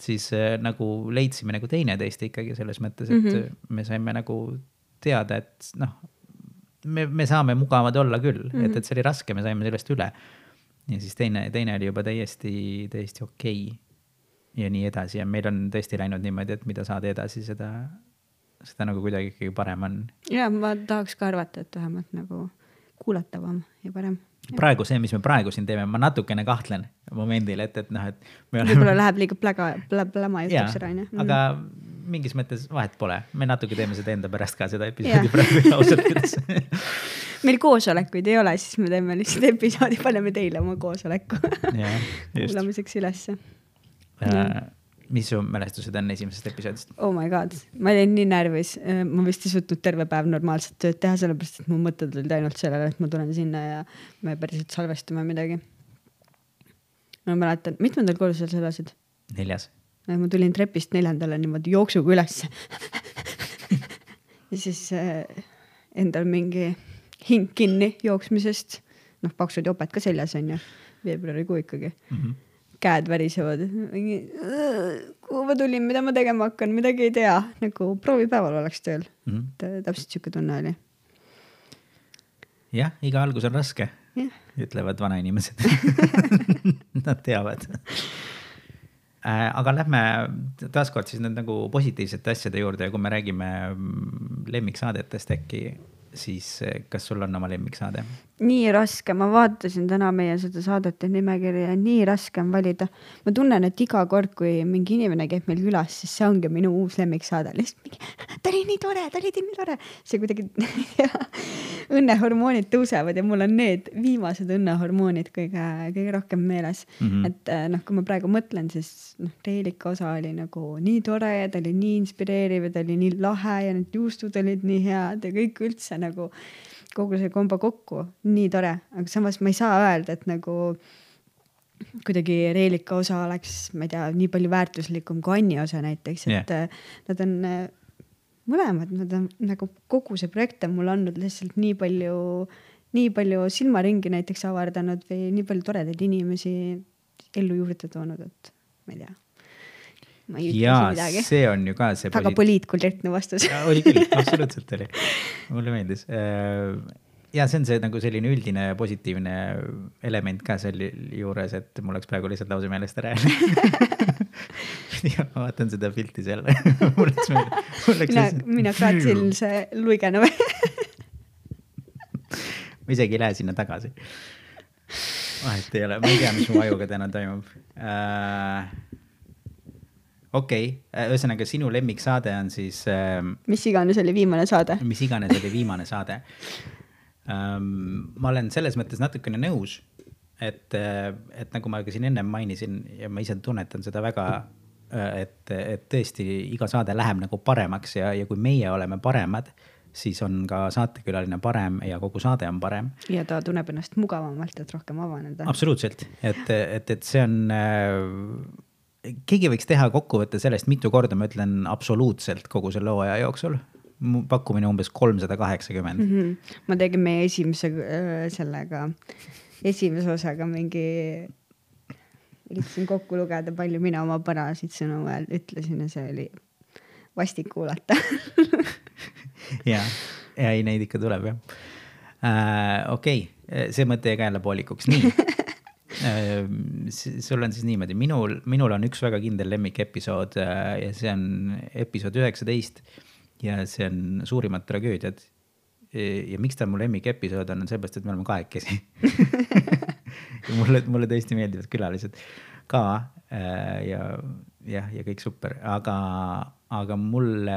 siis äh, nagu leidsime nagu teineteist ikkagi selles mõttes, et mm -hmm. me saime nagu teada, et noh, me, me saame mugavad olla küll mm, -hmm. et, et see oli raske, me saime sellest üle ja siis teine, teine oli juba täiesti, täiesti okei okay.. ja nii edasi ja meil on tõesti läinud niimoodi, et mida saade edasi, seda, seda nagu kuidagi ikkagi parem on. ja ma tahaks ka arvata, et vähemalt nagu kuulatavam ja parem. praegu see, mis me praegu siin teeme, ma natukene kahtlen momendil, et, et noh, et me võib-olla läheb liiga pläga, pläma jutuks ära, onju. aga mingis mõttes vahet pole, me natuke teeme seda enda pärast ka, seda episoodi praegu ausalt öeldes. meil koosolekuid ei ole, siis me teeme lihtsalt episoodi, paneme teile oma koosoleku kuulamiseks ülesse. mis su mälestused on esimesest episoodist? Oh my god, ma olin nii närvis, ma vist ei suutnud terve päev normaalset tööd teha, sellepärast et mu mõtted olid ainult sellele, et ma tulen sinna ja me päriselt salvestame midagi. ma mäletan, mitmendal korrusel sa elasid? neljas. ma tulin trepist neljandale niimoodi jooksuga ülesse. ja siis äh, endal mingi hing kinni jooksmisest, noh, paksud joped ka seljas onju, veebruarikuu ikkagi mm. -hmm. käed värisevad, kuhu ma tulin, mida ma tegema hakkan, midagi ei tea, nagu proovipäeval oleks tööl mm. -hmm. täpselt siuke tunne oli. jah, iga algus on raske jah, ütlevad vanainimesed Nad teavad äh, aga lähme taaskord siis nüüd nagu positiivsete asjade juurde ja kui me räägime mm, lemmiksaadetest äkki, siis äh, kas sul on oma lemmiksaade? Nii raske, ma vaatasin täna meie seda saadete nimekirja, nii raske on valida. ma tunnen, et iga kord, kui mingi inimene käib meil külas, siis see ongi minu uus lemmiksaade, lihtsalt mingi, ta oli nii tore, ta oli nii tore. see kuidagi õnnehormoonid tõusevad ja mul on need viimased õnnehormoonid kõige, kõige rohkem meeles mm. -hmm. et äh, noh, kui ma praegu mõtlen, siis noh, Reelika osa oli nagu nii tore ja ta oli nii inspireeriv ja ta oli nii lahe ja need juustud olid nii head ja kõik üldse nagu kogu see kombo kokku, nii tore, aga samas ma ei saa öelda, et nagu kuidagi Reelika osa oleks, ma ei tea, nii palju väärtuslikum kui Anni osa näiteks, et yeah. nad on mõlemad, nad on nagu kogu see projekt on mulle andnud lihtsalt nii palju, nii palju silmaringi näiteks avardanud või nii palju toredaid inimesi ellu juurde toonud, et ma ei tea ma ei ütle midagi. see on ju ka see. väga poliitkorrektne vastus oli küll, absoluutselt oli, mulle meeldis. Äh, ja see on see nagu selline üldine positiivne element ka selle juures, et mul läks praegu lihtsalt lause meelest ära ja ma vaatan seda pilti seal mul läks meelde. mina, mina kraatsin see luigena või ma isegi ei lähe sinna tagasi. vahet ei ole, ma ei tea, mis mu ajuga täna toimub uh, okei okay., ühesõnaga sinu lemmiksaade on siis äh,. mis iganes oli viimane saade. mis iganes oli viimane saade ähm,. ma olen selles mõttes natukene nõus, et, äh, et nagu ma ka siin ennem mainisin ja ma ise tunnetan seda väga, äh, et, et tõesti iga saade läheb nagu paremaks ja, ja kui meie oleme paremad siis on ka saatekülaline parem ja kogu saade on parem. ja ta tunneb ennast mugavamalt, et rohkem avaneda. absoluutselt, et, et, et see on äh, keegi võiks teha kokkuvõtte sellest, mitu korda ma ütlen absoluutselt kogu selle hooaja jooksul. pakkumine umbes kolmsada kaheksakümmend. Mhm. ma tegin meie esimese äh, sellega, esimese osaga mingi, üritasin kokku lugeda, palju mina oma parasid sõnu ütlesin ja see oli vastik kuulata ja, ja ei, neid ikka tuleb jah äh,. okei okay., see mõte jäi ka jälle poolikuks, nii sul on siis niimoodi, minul, minul on üks väga kindel lemmikepisood äh, ja see on episood üheksateist ja see on Suurimad tragöödiad. ja miks ta mu lemmikepisood on, on seepärast, et me oleme kahekesi mulle, mulle tõesti meeldivad külalised ka äh, ja jah, ja kõik super, aga, aga mulle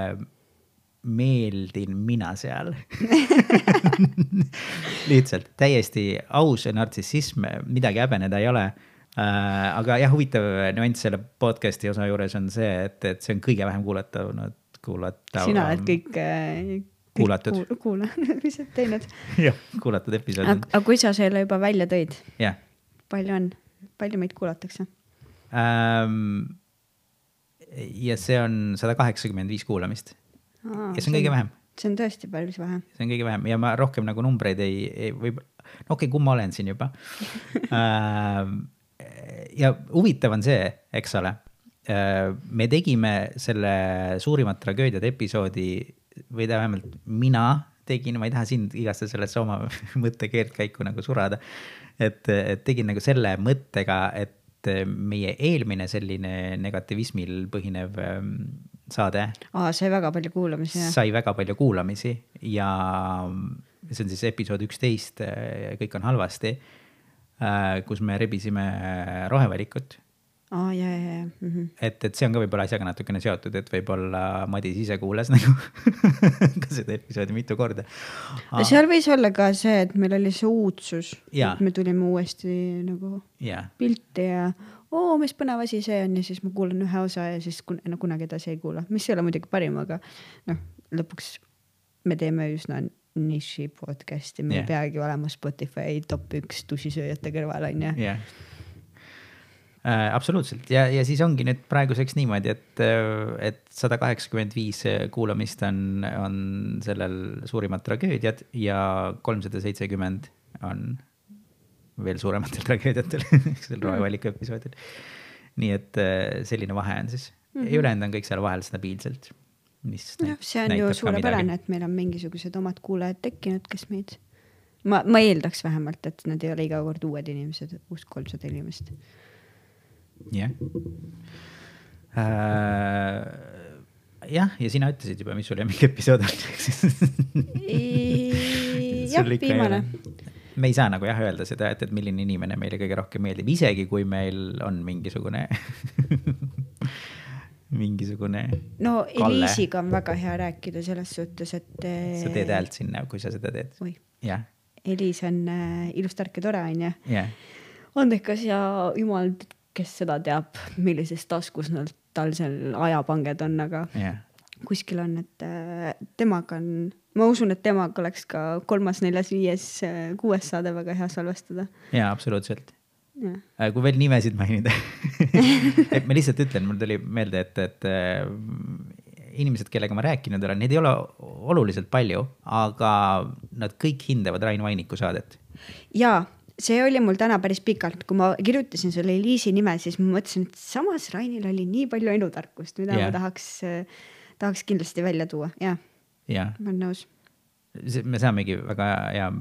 meeldin mina seal lihtsalt täiesti aus nartsissism, midagi häbeneda ei ole äh,. aga jah, huvitav nüanss selle podcast'i osa juures on see, et, et see on kõige vähem kuulatanud, kuulatav. sina oled kõik äh, kuulatud kuul,. kuulanud, mis sa oled teinud. jah, kuulatud episood. aga kui sa selle juba välja tõid? jah. palju on, palju meid kuulatakse ähm,? ja see on sada kaheksakümmend viis kuulamist ja see on kõige vähem. see on tõesti päris vähe. see on kõige vähem ja ma rohkem nagu numbreid ei, ei või, no okei okay,, kumma olen siin juba äh, ja huvitav on see, eks ole, äh, me tegime selle Suurimad tragöödiad episoodi või vähemalt mina tegin, ma ei taha sind igasse sellesse oma mõttekeerdkäiku nagu surada. et, et tegin nagu selle mõttega, et meie eelmine selline negativismil põhinev ähm, saade. aa, sai väga palju kuulamisi, jah? sai väga palju kuulamisi ja see on siis episood üksteist, kõik on halvasti. Äh, kus me rebisime rohevalikut. aa, ja, ja, ja mm. -hmm. et, et see on ka võib-olla asjaga natukene seotud, et võib-olla Madis ise kuulas nagu ka seda episoodi mitu korda. seal võis olla ka see, et meil oli see uudsus, et me tulime uuesti nagu ja. pilti ja oo, mis põnev asi see on. Ja siis ma kuulan ühe osa ja siis kun, no, kunagi edasi ei kuula, mis ei ole muidugi parim, aga noh, lõpuks me teeme üsna niši podcast'i, me yeah. ei peagi olema Spotify top üks tussisööjate kõrval, on ju. Yeah.. Äh, absoluutselt. Ja, ja siis ongi nüüd praeguseks niimoodi, et, et sada kaheksakümmend viis kuulamist on, on sellel Suurimad tragöödiad ja kolmsada seitsekümmend on veel suurematel tragöödiatel seal rohevaliku episoodil. nii et äh, selline vahe on siis mm -hmm. ja ülejäänud on kõik seal vahel stabiilselt. jah, see on ju suurepärane, et meil on mingisugused omad kuulajad tekkinud, kes meid, ma, ma eeldaks vähemalt, et nad ei ole iga kord uued inimesed, uus kolmsada inimest. jah äh,. jah, ja sina ütlesid juba, mis sul lemmikepisood on jah, viimane. Me ei saa nagu jah öelda seda, et, et milline inimene meile kõige rohkem meeldib, isegi kui meil on mingisugune mingisugune. no Eliisiga on väga hea rääkida selles suhtes, et. sa teed häält sinna, kui sa seda teed. jah. Eliis on äh, ilus, tark ja tore, onju yeah.. andekas ja jumal, kes seda teab, millises taskus nad, tal seal ajapanged on, aga yeah. Kuskil on, et äh, temaga on, ma usun, et temaga oleks ka kolmas, neljas, viies, äh, kuues saade väga hea salvestada. jaa, absoluutselt Äh, kui veel nimesid mainida et ma lihtsalt ütlen, mul tuli meelde, et, et äh, inimesed, kellega ma rääkinud olen, neid ei ole oluliselt palju, aga nad kõik hindavad Rain Vainiku saadet. jaa, see oli mul täna päris pikalt, kui ma kirjutasin selle Eliisi nime, siis ma mõtlesin, et samas Rainil oli nii palju elutarkust, mida yeah. ma tahaks, tahaks kindlasti välja tuua, jah yeah.. ma olen nõus. me saamegi väga hea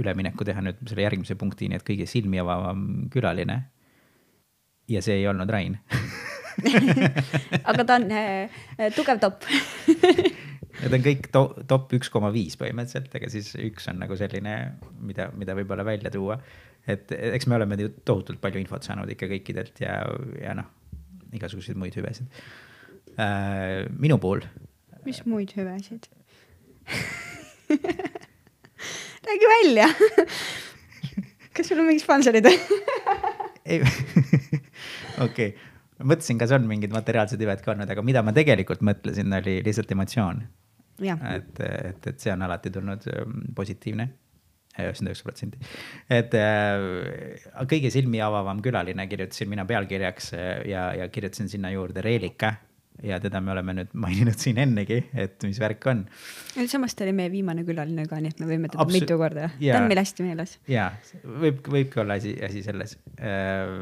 ülemineku teha nüüd selle järgmise punktini, et kõige silmi avavam külaline. ja see ei olnud Rain aga ta on äh, tugev top Need on kõik to top üks koma viis põhimõtteliselt, ega siis üks on nagu selline, mida, mida võib-olla välja tuua. et eks me oleme tohutult palju infot saanud ikka kõikidelt ja, ja noh, igasuguseid muid hüvesid äh,. minu puhul. mis muid hüvesid räägi välja kas sul on mingid sponsorid ei, okei, mõtlesin, kas on mingid materiaalsed hüved ka olnud, aga mida ma tegelikult mõtlesin, oli lihtsalt emotsioon. et, et, et see on alati tulnud ähm, positiivne üheksakümmend üheksa protsenti. et äh, kõige silmi avavam külaline kirjutasin mina pealkirjaks äh, ja, ja kirjutasin sinna juurde Reelika ja teda me oleme nüüd maininud siin ennegi, et mis värk on. samas ta oli meie viimane külaline ka, nii et me võime teda Absu mitu korda, ta on meil hästi meeles. ja võib, võibki olla asi, asi selles. Äh,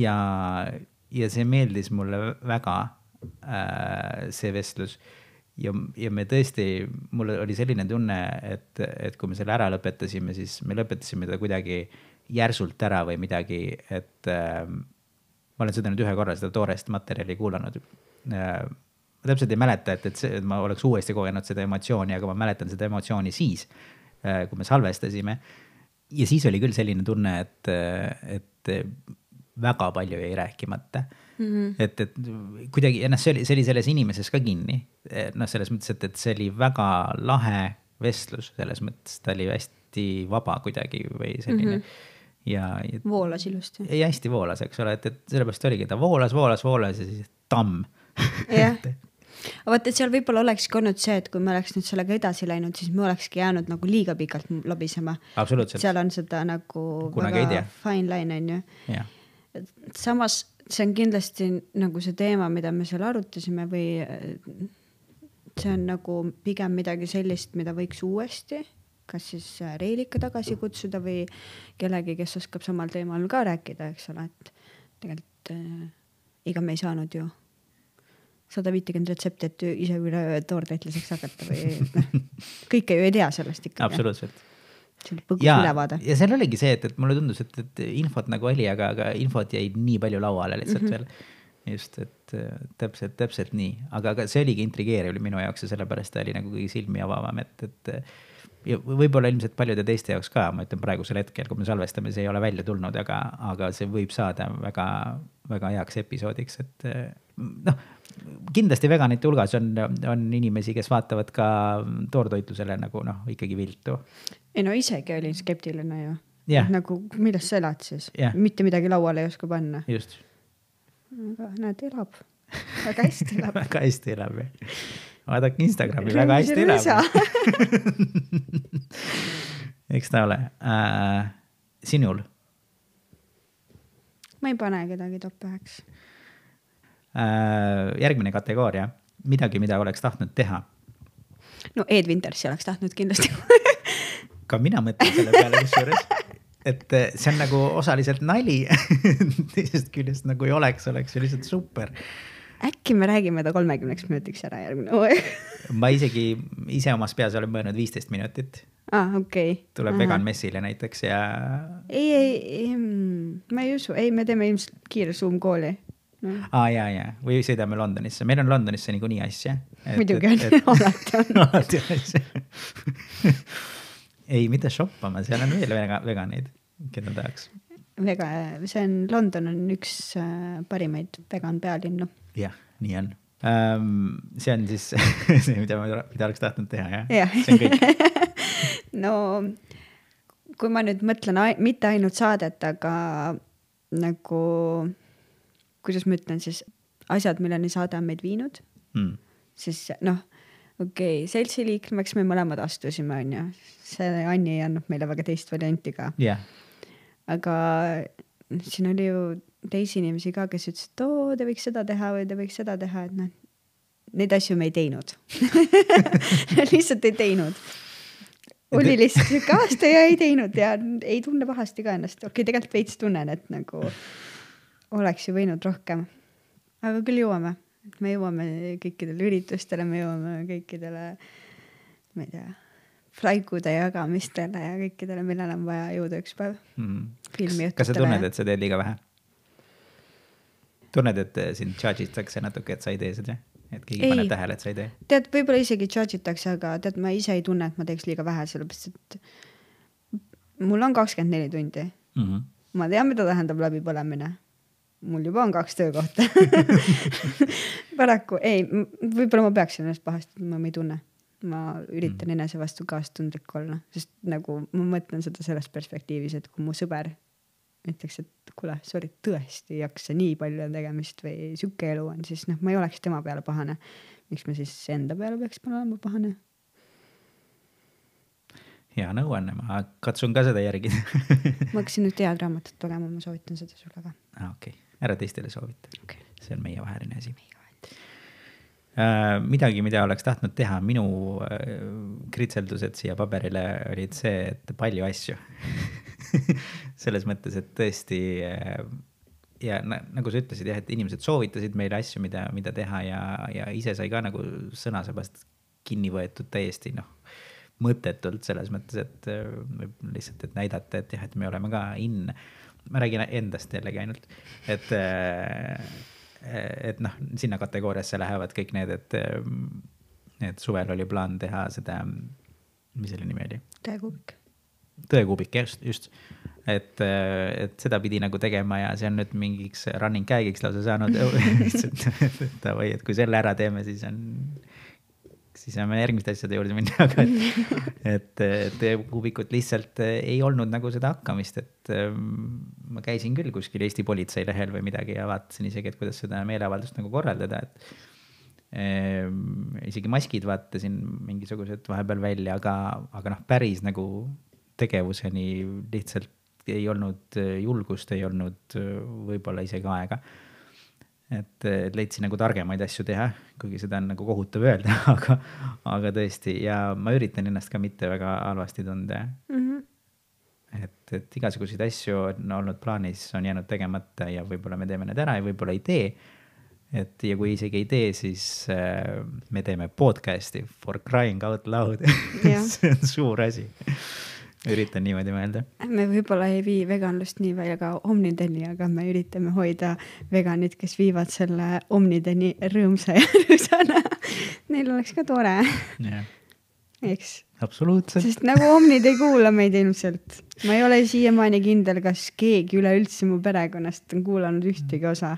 ja, ja see meeldis mulle väga, äh, see vestlus ja, ja me tõesti, mul oli selline tunne, et, et kui me selle ära lõpetasime, siis me lõpetasime ta kuidagi järsult ära või midagi, et äh, ma olen seda nüüd ühe korra, seda toorest materjali kuulanud ma täpselt ei mäleta, et, et see, et ma oleks uuesti kogenud seda emotsiooni, aga ma mäletan seda emotsiooni siis, äh, kui me salvestasime. ja siis oli küll selline tunne, et, et väga palju jäi rääkimata mm. -hmm. et, et kuidagi ja noh, see oli, see oli selles inimeses ka kinni. noh, selles mõttes, et, et see oli väga lahe vestlus, selles mõttes ta oli hästi vaba kuidagi või selline mm. -hmm. ja, ja. voolas ilusti. ja hästi voolas, eks ole, et, et sellepärast oligi, ta voolas, voolas, voolas ja siis tamm jah. Aga vaata, et seal võib-olla olekski olnud see, et kui me oleks nüüd sellega edasi läinud, siis me olekski jäänud nagu liiga pikalt lobisema. seal on seda nagu Kunagi väga fine line on ju. samas see on kindlasti nagu see teema, mida me seal arutasime või see on nagu pigem midagi sellist, mida võiks uuesti, kas siis Reelika tagasi kutsuda või kellegi, kes oskab samal teemal ka rääkida, eks ole, et tegelikult äh, ega me ei saanud ju sada viitekümmet retsepti, et ise üle toortäitlaseks hakata või noh, kõike ju ei tea sellest ikkagi. absoluutselt. see oli põgus ülevaade. ja seal oligi see, et, et mulle tundus, et, et infot nagu oli, aga, aga infot jäi nii palju lauale lihtsalt mm -hmm. veel just, et täpselt, täpselt nii, aga, aga see oligi intrigeeriv minu jaoks ja sellepärast ta oli nagu kõige silmi avavam, et, et ja võib-olla ilmselt paljude teiste jaoks ka, ma ütlen praegusel hetkel, kui me salvestame, see ei ole välja tulnud, aga, aga see võib saada väga, väga heaks episoodiks, et noh, kindlasti veganite hulgas on, on inimesi, kes vaatavad ka toortoitlusele nagu noh, ikkagi viltu. ei no isegi olin skeptiline ju yeah.. nagu millest sa elad siis yeah., mitte midagi lauale ei oska panna. just. aga näed, elab, väga hästi elab väga hästi elab jah. vaadake Instagrami, väga hästi elab eks ta ole äh,. sinul? Ma ei pane kedagi top üheks Äh, järgmine kategooria, midagi, mida oleks tahtnud teha. no Ed Wintersi oleks tahtnud kindlasti ka mina mõtlen selle peale kusjuures, et äh, see on nagu osaliselt nali teisest küljest nagu ei oleks, oleks ju lihtsalt super. Äkki me räägime ta kolmekümneks minutiks ära järgmine hooaeg ma isegi ise omas peas olen mõelnud viisteist minutit. aa ah,, okei okay.. tuleb Aha. vegan messile näiteks ja. ei, ei, ei, mm, ma ei usu, ei, me teeme ilmselt kiire Zoom kooli aa ah, ja, ja või sõidame Londonisse, meil on Londonisse niikuinii asja. muidugi on, alati on. alati on asja ei, mitte shoppama, seal on veel vega, veganeid, keda tahaks. Vega, see on, London on üks äh, parimaid vegan pealinnu. jah, nii on um,. see on siis see, mida ma, mida oleks tahtnud teha, jah ja. see on kõik no kui ma nüüd mõtlen mitte ainult saadet, aga nagu, kuidas ma ütlen siis, asjad, milleni saade on meid viinud mm., siis noh, okei okay,, seltsi liikmeks me mõlemad astusime, onju. see Anni ei andnud meile väga teist varianti ka yeah.. Aga siin oli ju teisi inimesi ka, kes ütlesid, et oo, te võiks seda teha või te võiks seda teha, et noh, neid asju me ei teinud. Lihtsalt ei teinud. Oli lihtsalt sihuke aasta ja ei teinud ja ei tunne pahasti ka ennast, okei okay,, tegelikult veits tunnen, et nagu oleks ju võinud rohkem. aga küll jõuame, et me jõuame kõikidele üritustele, me jõuame kõikidele, ma ei tea, flaikude jagamistele ja kõikidele, millele on vaja jõuda üks päev mm.. kas sa tunned, et sa teed liiga vähe? tunned, et sind charge itakse natuke, et sa ei tee seda? et keegi ei. paneb tähele, et sa ei tee? tead, võib-olla isegi charge itakse, aga tead, ma ise ei tunne, et ma teeks liiga vähe, sellepärast et mul on kakskümmend neli tundi mm. -hmm. ma tean, mida tähendab läbipõlemine. mul juba on kaks töökohta paraku ei, võib-olla ma peaksin ennast pahasti, ma ei tunne. Ma üritan mm. enese vastu kaastundlik olla, sest nagu ma mõtlen seda selles perspektiivis, et kui mu sõber ütleks, et kuule, sorry, tõesti ei jaksa, nii palju on tegemist või sihuke elu on, siis noh, ma ei oleks tema peale pahane. miks ma siis enda peale peaks olema pahane? hea nõuanne, ma katsun ka seda järgida ma hakkasin nüüd head raamatut lugema, ma soovitan seda sulle ka. aa, okei okay., ära teistele soovita okay.. see on meievaheline asi. Äh, midagi, mida oleks tahtnud teha, minu äh, kritseldused siia paberile olid see, et palju asju selles mõttes, et tõesti äh, ja nagu sa ütlesid jah, et inimesed soovitasid meile asju, mida, mida teha ja, ja ise sai ka nagu sõnasabast kinni võetud täiesti noh, mõttetult selles mõttes, et äh, lihtsalt, et näidata, et jah, et me oleme ka in. ma räägin endast jällegi ainult, et, äh, et noh, sinna kategooriasse lähevad kõik need, et, et suvel oli plaan teha seda, mis selle nimi oli? täekuubik tõekuubik, just, just. et, et seda pidi nagu tegema ja see on nüüd mingiks running gag'iks lausa saanud et davai, et kui selle ära teeme, siis on, siis saame järgmiste asjade juurde minna, aga et, et tõekuubikut lihtsalt ei olnud nagu seda hakkamist, et ähm, ma käisin küll kuskil Eesti politsei lehel või midagi ja vaatasin isegi, et kuidas seda meeleavaldust nagu korraldada, et ehm, isegi maskid vaatasin mingisugused vahepeal välja, aga, aga noh, päris nagu tegevuseni lihtsalt ei olnud julgust, ei olnud võib-olla isegi aega. Et leidsin nagu targemaid asju teha, kuigi seda on nagu kohutav öelda, aga, aga tõesti ja ma üritan ennast ka mitte väga halvasti tunda mm. -hmm et, et igasuguseid asju on olnud plaanis, on jäänud tegemata ja võib-olla me teeme need ära ja võib-olla ei tee. et ja kui isegi ei tee, siis äh, me teeme podcast'i for crying out loud see on suur asi üritan niimoodi mõelda. me võib-olla ei vii veganlust nii ka Omnideni, aga me üritame hoida veganid, kes viivad selle Omnideni rõõmsa ja rõõsana. Neil oleks ka tore. eks. absoluutselt. sest nagu Omnid ei kuula meid ilmselt. ma ei ole siiamaani kindel, kas keegi üleüldse mu perekonnast on kuulanud ühtegi osa.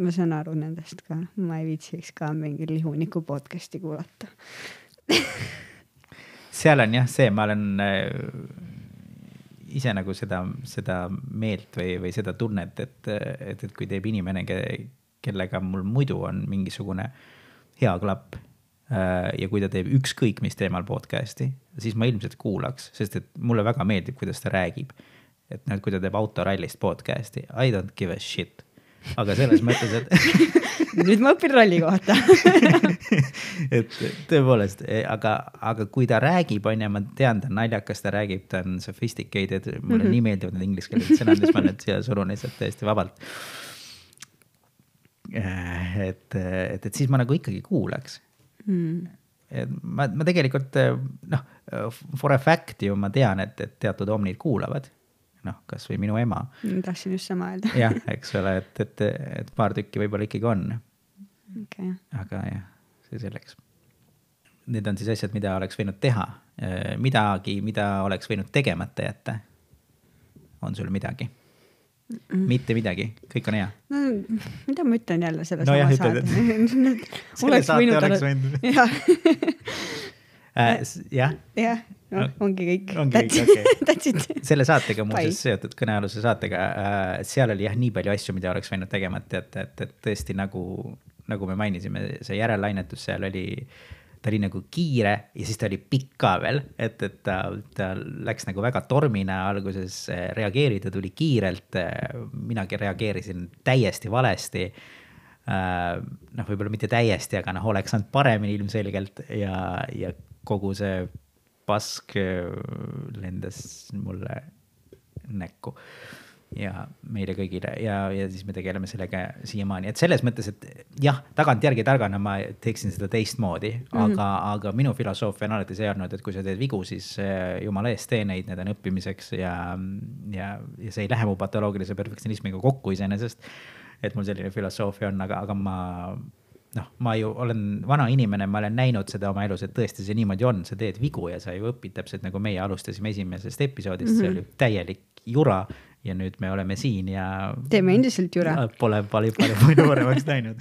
ma saan aru nendest ka, ma ei viitsiks ka mingi lihuniku podcast'i kuulata seal on jah see, ma olen äh, ise nagu seda, seda meelt või, või seda tunnet, et, et, et kui teeb inimene, kellega mul muidu on mingisugune hea klapp äh, ja kui ta teeb ükskõik mis teemal podcast'i, siis ma ilmselt kuulaks, sest et mulle väga meeldib, kuidas ta räägib. et noh, kui ta teeb autorallist podcast'i, I don't give a shit aga selles mõttes, et nüüd ma õpin ralli kohta et tõepoolest, e, aga, aga kui ta räägib, on ju, ma tean, ta on naljakas, ta räägib, ta on sophisticated, mulle mm -hmm. nii meeldivad need ingliskeelsed sõnad, mis ma nüüd siia surun lihtsalt täiesti vabalt. Äh, et, et, et siis ma nagu ikkagi kuulaks mm. ma, ma tegelikult noh, for a fact ju ma tean, et, et teatud omnid kuulavad noh, kasvõi minu ema. tahtsin just sama öelda. jah, eks ole, et, et, et paar tükki võib-olla ikkagi on okay.. aga jah, see selleks. Need on siis asjad, mida oleks võinud teha, midagi, mida oleks võinud tegemata jätta. on sul midagi? Mm -mm. mitte midagi, kõik on hea. no mida ma ütlen jälle selle no, sama jah, saate selle saate oleks võinud. jah äh, jah. jah, noh, ongi kõik. okei okay. selle saatega muuseas seotud, kõnealuse saatega äh,, seal oli jah nii palju asju, mida oleks võinud tegemata jätta, et, et tõesti nagu, nagu me mainisime, see järellainetus seal oli ta oli nagu kiire ja siis ta oli pikk ka veel, et, et ta, ta läks nagu väga tormina alguses, äh, reageerida tuli kiirelt. Äh, minagi reageerisin täiesti valesti. Äh, noh, võib-olla mitte täiesti, aga noh, oleks saanud paremini ilmselgelt ja, ja kogu see pask lendas mulle näkku ja meile kõigile ja, ja siis me tegeleme sellega siiamaani, et selles mõttes, et jah, tagantjärgi targana ma teeksin seda teistmoodi mm, -hmm. aga, aga minu filosoofia on alati see olnud, et kui sa teed vigu, siis äh, jumala eest tee neid, need on õppimiseks ja, ja, ja see ei lähe mu patoloogilise perfektsionismiga kokku iseenesest. et mul selline filosoofia on, aga, aga ma noh, ma ju olen vana inimene, ma olen näinud seda oma elus, et tõesti see niimoodi on, sa teed vigu ja sa ju õpid täpselt nagu meie alustasime esimesest episoodist mm, -hmm. see Mhm. oli täielik jura ja nüüd me oleme siin ja. teeme endiselt jura. Pole palju, palju, palju paremaks läinud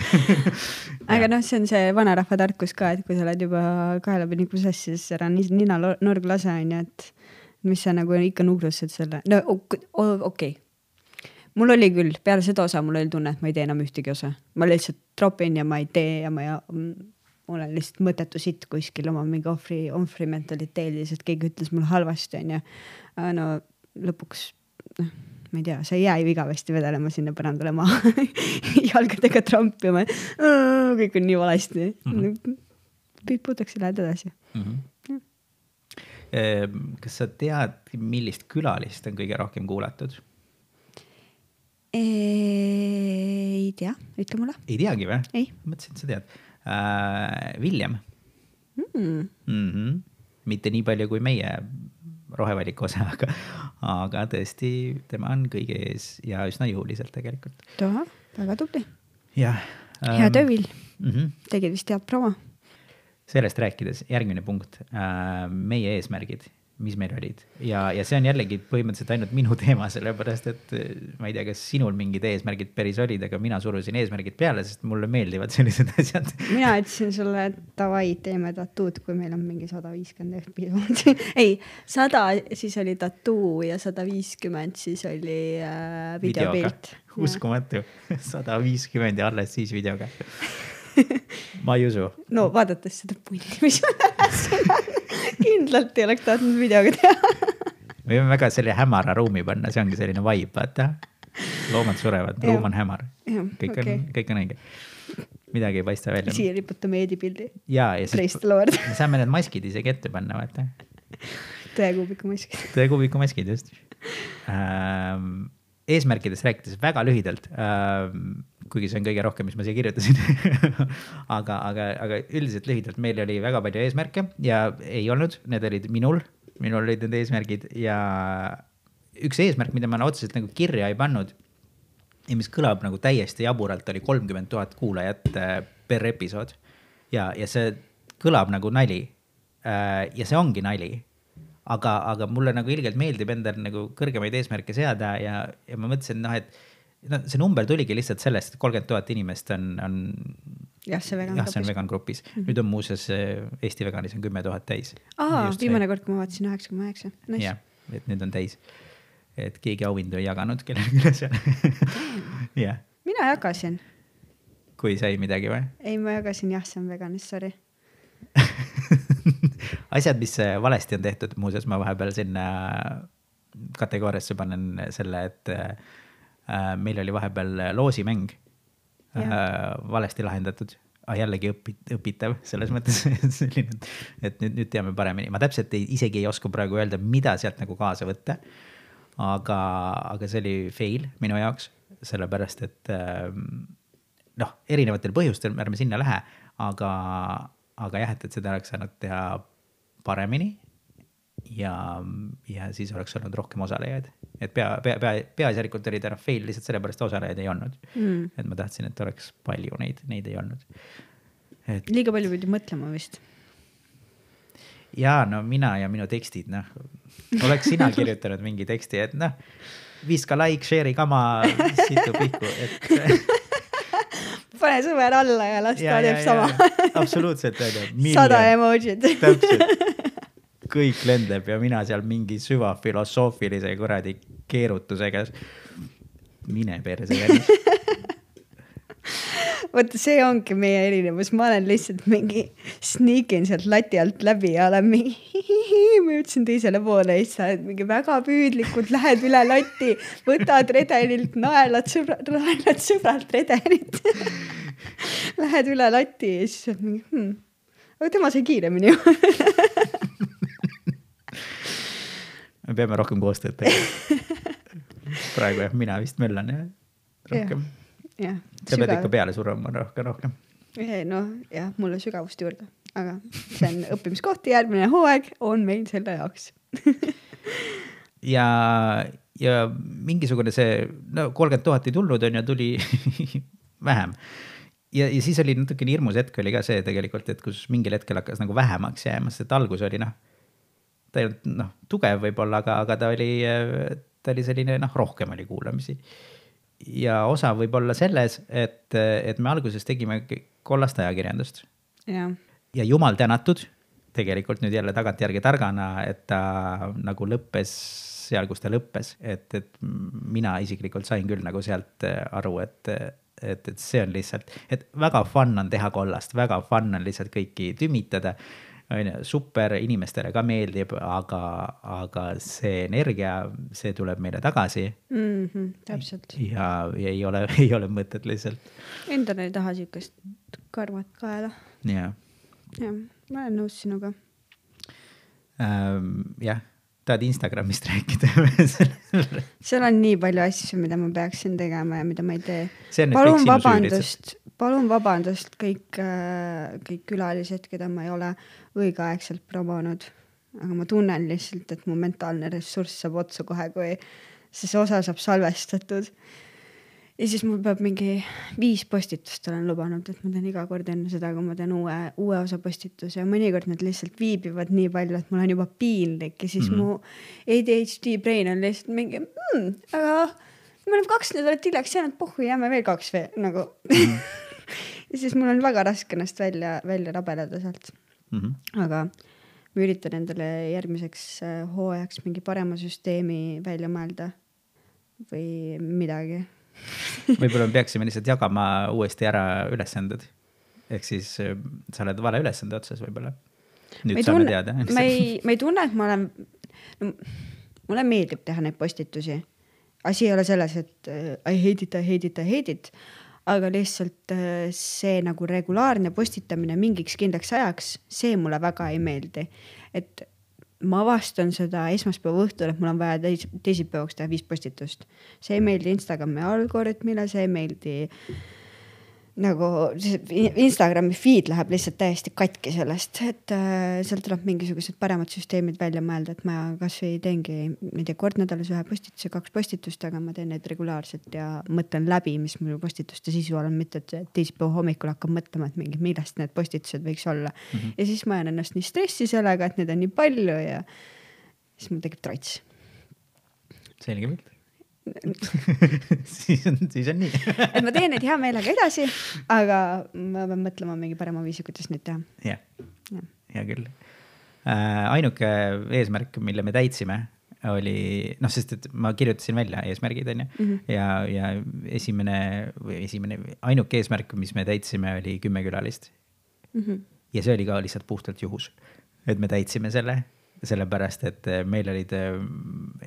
aga noh, see on see vanarahva tarkus ka, et kui sa oled juba kaelapidi kusas, siis ära nina norg lase, onju, et mis sa nagu ikka nugrustad selle, no okei okay. Mul oli küll, peale seda osa mul oli tunne, et ma ei tee enam ühtegi osa, ma lihtsalt tropin ja ma ei tee ja ma ei, olen lihtsalt mõttetu sitt kuskil oma mingi ohvri, ohvri mentaliteedis, et keegi ütles mulle halvasti, onju. no lõpuks, noh, ma ei tea, sa ei jää ju igavesti vedelema sinna põrandale maha jalgadega trampima, kõik on nii valesti mm. -hmm. puudutakse, lähed edasi mm. -hmm. kas sa tead, millist külalist on kõige rohkem kuulatud? Ei tea, ütle mulle. ei teagi või? ei. mõtlesin, et sa tead äh,. William mm.. Mm -hmm. mitte nii palju kui meie rohevaliku osa, aga, aga tõesti, tema on kõige ees ja üsna jõuliselt tegelikult. tohoh, väga tubli. jah ähm,. hea töö, Vill mm. -hmm. tegid vist head promo. sellest rääkides, järgmine punkt äh,, meie eesmärgid mis meil olid. Ja, ja see on jällegi põhimõtteliselt ainult minu teema, sellepärast et äh, ma ei tea, kas sinul mingid eesmärgid päris olid, aga mina surusin eesmärgid peale, sest mulle meeldivad sellised asjad. mina ütlesin sulle, et davai, teeme tattoo'd, kui meil on mingi sada viiskümmend episoodi ei, sada, siis oli tattoo ja sada viiskümmend, siis oli äh, videopilt. uskumatu, sada viiskümmend ja alles siis videoga. Ma ei usu. no vaadates seda punni, mis kindlalt ei oleks tahtnud videoga teha me võime väga selle hämara ruumi panna, see ongi selline vibe, vaata. loomad surevad, ruum on hämar. kõik okay. on, kõik on õige. midagi ei paista välja. siia riputame eedipildi. ja, ja siis me saame need maskid isegi ette panna, vaata. tõekuubiku maskid. tõekuubiku maskid, just ähm, eesmärkidest rääkides väga lühidalt ähm,, kuigi see on kõige rohkem, mis ma siia kirjutasin aga, aga, aga üldiselt lühidalt, meil oli väga palju eesmärke ja ei olnud, need olid minul, minul olid need eesmärgid ja üks eesmärk, mida ma otseselt nagu kirja ei pannud ja mis kõlab nagu täiesti jaburalt, oli kolmkümmend tuhat kuulajat per episood. ja, ja see kõlab nagu nali. ja see ongi nali aga, aga mulle nagu ilgelt meeldib endal nagu kõrgemaid eesmärke seada ja, ja ma mõtlesin, noh, et noh, see number tuligi lihtsalt sellest, et kolmkümmend tuhat inimest on, on. jah, see vegan jah, see on vegan grupis mm, -hmm. nüüd on muuseas Eesti Veganis on kümme tuhat täis. aa, viimane kord, kui ma vaatasin üheksa koma üheksa. jah, et nüüd on täis. et keegi auhindu ei jaganud kellelegi seal jah. mina jagasin. kui sai midagi või? ei, ma jagasin jah, see on veganist, sorry asjad, mis valesti on tehtud, muuseas ma vahepeal sinna kategooriasse panen selle, et äh, meil oli vahepeal loosimäng äh, valesti lahendatud ah,. jällegi õpi-, õpitav selles mõttes selline, et nüüd, nüüd teame paremini, ma täpselt ei, isegi ei oska praegu öelda, mida sealt nagu kaasa võtta. aga, aga see oli fail minu jaoks, sellepärast et äh, noh, erinevatel põhjustel ärme sinna lähe, aga, aga jah, et, et seda oleks saanud teha paremini ja, ja siis oleks olnud rohkem osalejaid, et pea, pea, pea, peaasjalikult oli täna fail lihtsalt sellepärast osalejaid ei olnud mm.. et ma tahtsin, et oleks palju neid, neid ei olnud. et liiga palju pidi mõtlema vist. ja no mina ja minu tekstid, noh, oleks sina kirjutanud mingi teksti, et noh, viska like, share'i kama situ pihku, et pane sõber alla ja las ta teeb sama. absoluutselt onju. sada emotsit. täpselt, kõik lendab ja mina seal mingi süvafilosoofilise kuradi keerutusega. mine perse, vaata, see ongi meie erinevus, ma olen lihtsalt mingi sneakin sealt lati alt läbi ja olen mingi ma jõudsin teisele poole ja siis sa oled mingi väga püüdlikult lähed üle lati, võtad redelilt, naelad sõbrad, naelad sõbralt redelit. Lähed üle lati ja siis oled mingi hmm., aga tema sai kiiremini ju. me peame rohkem koostööd tegema. praegu jah, mina vist möllan jah, rohkem. jah. sa pead ikka peale suruma rohkem, rohkem. noh, jah, mulle sügavust juurde, aga see on õppimiskoht järgmine hooaeg on meil selle jaoks. ja, ja mingisugune see, no kolmkümmend tuhat ei tulnud, on ju, tuli vähem. ja, ja siis oli natukene hirmus hetk oli ka see tegelikult, et kus mingil hetkel hakkas nagu vähemaks jääma, sest et algus oli noh, olnud noh, tugev võib-olla, aga, aga ta oli, ta oli selline noh, rohkem oli kuulamisi. ja osa võib olla selles, et, et me alguses tegime kollast ajakirjandust. Ja jumal tänatud, tegelikult nüüd jälle tagantjärgi targana, et ta nagu lõppes seal, kus ta lõppes, et, et mina isiklikult sain küll nagu sealt aru, et, et, et see on lihtsalt, et väga fun on teha kollast, väga fun on lihtsalt kõiki tümitada on ju, super, inimestele ka meeldib, aga, aga see energia, see tuleb meile tagasi mm -hmm, täpselt. ja, ja ei ole, ei ole mõtet lihtsalt. Endal ei taha siukest karvat kaela. ja jah, ma olen nõus sinuga. ähm,, jah, tahad Instagramist rääkida seal on nii palju asju, mida ma peaksin tegema ja mida ma ei tee. Palun vabandust, palun vabandust kõik, kõik külalised, keda ma ei ole õigeaegselt promonud. aga ma tunnen lihtsalt, et mu mentaalne ressurss saab otsa kohe, kui see osa saab salvestatud. Ja siis mul peab mingi viis postitust olen lubanud, et ma teen iga kord enne seda, kui ma teen uue, uue osa postituse ja mõnikord need lihtsalt viibivad nii palju, et mul on juba piinlik ja siis mm -hmm. mu ADHD brain on lihtsalt mingi mm,, aga me oleme kaks nädalat hiljaks jäänud, pohhu, jääme veel kaks veel nagu mm. -hmm. ja siis mul on väga raske ennast välja, välja rabeleda sealt mm. -hmm. aga ma üritan endale järgmiseks äh, hooajaks mingi parema süsteemi välja mõelda või midagi. Võib-olla me peaksime lihtsalt jagama uuesti ära ülesanded. ehk siis äh, sa oled vale ülesande otsas võib-olla. nüüd saame tunne teada. ma ei, ma ei tunne, et ma olen no,, mulle meeldib teha neid postitusi. asi ei ole selles, et äh, I hate it, I hate it, I hate it, aga lihtsalt äh, see nagu regulaarne postitamine mingiks kindlaks ajaks, see mulle väga ei meeldi. et ma avastan seda esmaspäeva õhtul, et mul on vaja teis, teisipäevaks teha viis postitust. see ei meeldi Instagrami algoritmile, see ei meeldi nagu Instagrami feed läheb lihtsalt täiesti katki sellest, et äh, sealt tuleb mingisugused paremad süsteemid välja mõelda, et ma kasvõi teengi, ma ei tea, kord nädalas ühe postituse, kaks postitust, aga ma teen neid regulaarselt ja mõtlen läbi, mis mul postituste sisu on, mitte et teisipäeva hommikul hakkan mõtlema, et mingi, millest need postitused võiks olla mm. -hmm. ja siis ma ajan ennast nii stressi sellega, et neid on nii palju ja siis mul tekib trots. selge pilt. siis on, siis on nii. et ma teen neid hea meelega edasi, aga ma pean mõtlema mingi parema viisi, kuidas neid teha. jah, jah, hea küll äh,. ainuke eesmärk, mille me täitsime, oli noh, sest et ma kirjutasin välja eesmärgid onju mm -hmm. ja, ja esimene või esimene, ainuke eesmärk, mis me täitsime, oli kümme külalist mm. -hmm. ja see oli ka lihtsalt puhtalt juhus, et me täitsime selle, sellepärast et meil olid äh,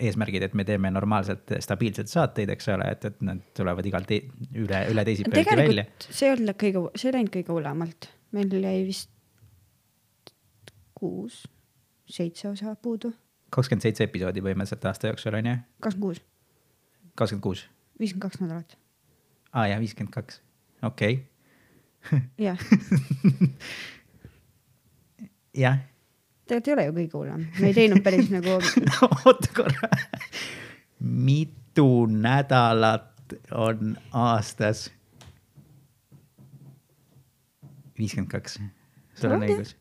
eesmärgid, et me teeme normaalselt stabiilselt saateid, eks ole, et, et nad tulevad igal te üle, üle teisipäeviti välja. see ei olnud kõige, see ei läinud kõige hullemalt, meil jäi vist kuus, seitse osa puudu, kakskümmend seitse episoodi põhimõtteliselt aasta jooksul on ju, kakskümmend kuus, kakskümmend kuus, viiskümmend kaks nädalat, aa ah, jah, viiskümmend kaks, okei. Jah, jah, tegelikult ei ole ju kõige hullem, me ei teinud päris nagu, oota korra. mitu nädalat on aastas? viiskümmend kaks, sul on õigus.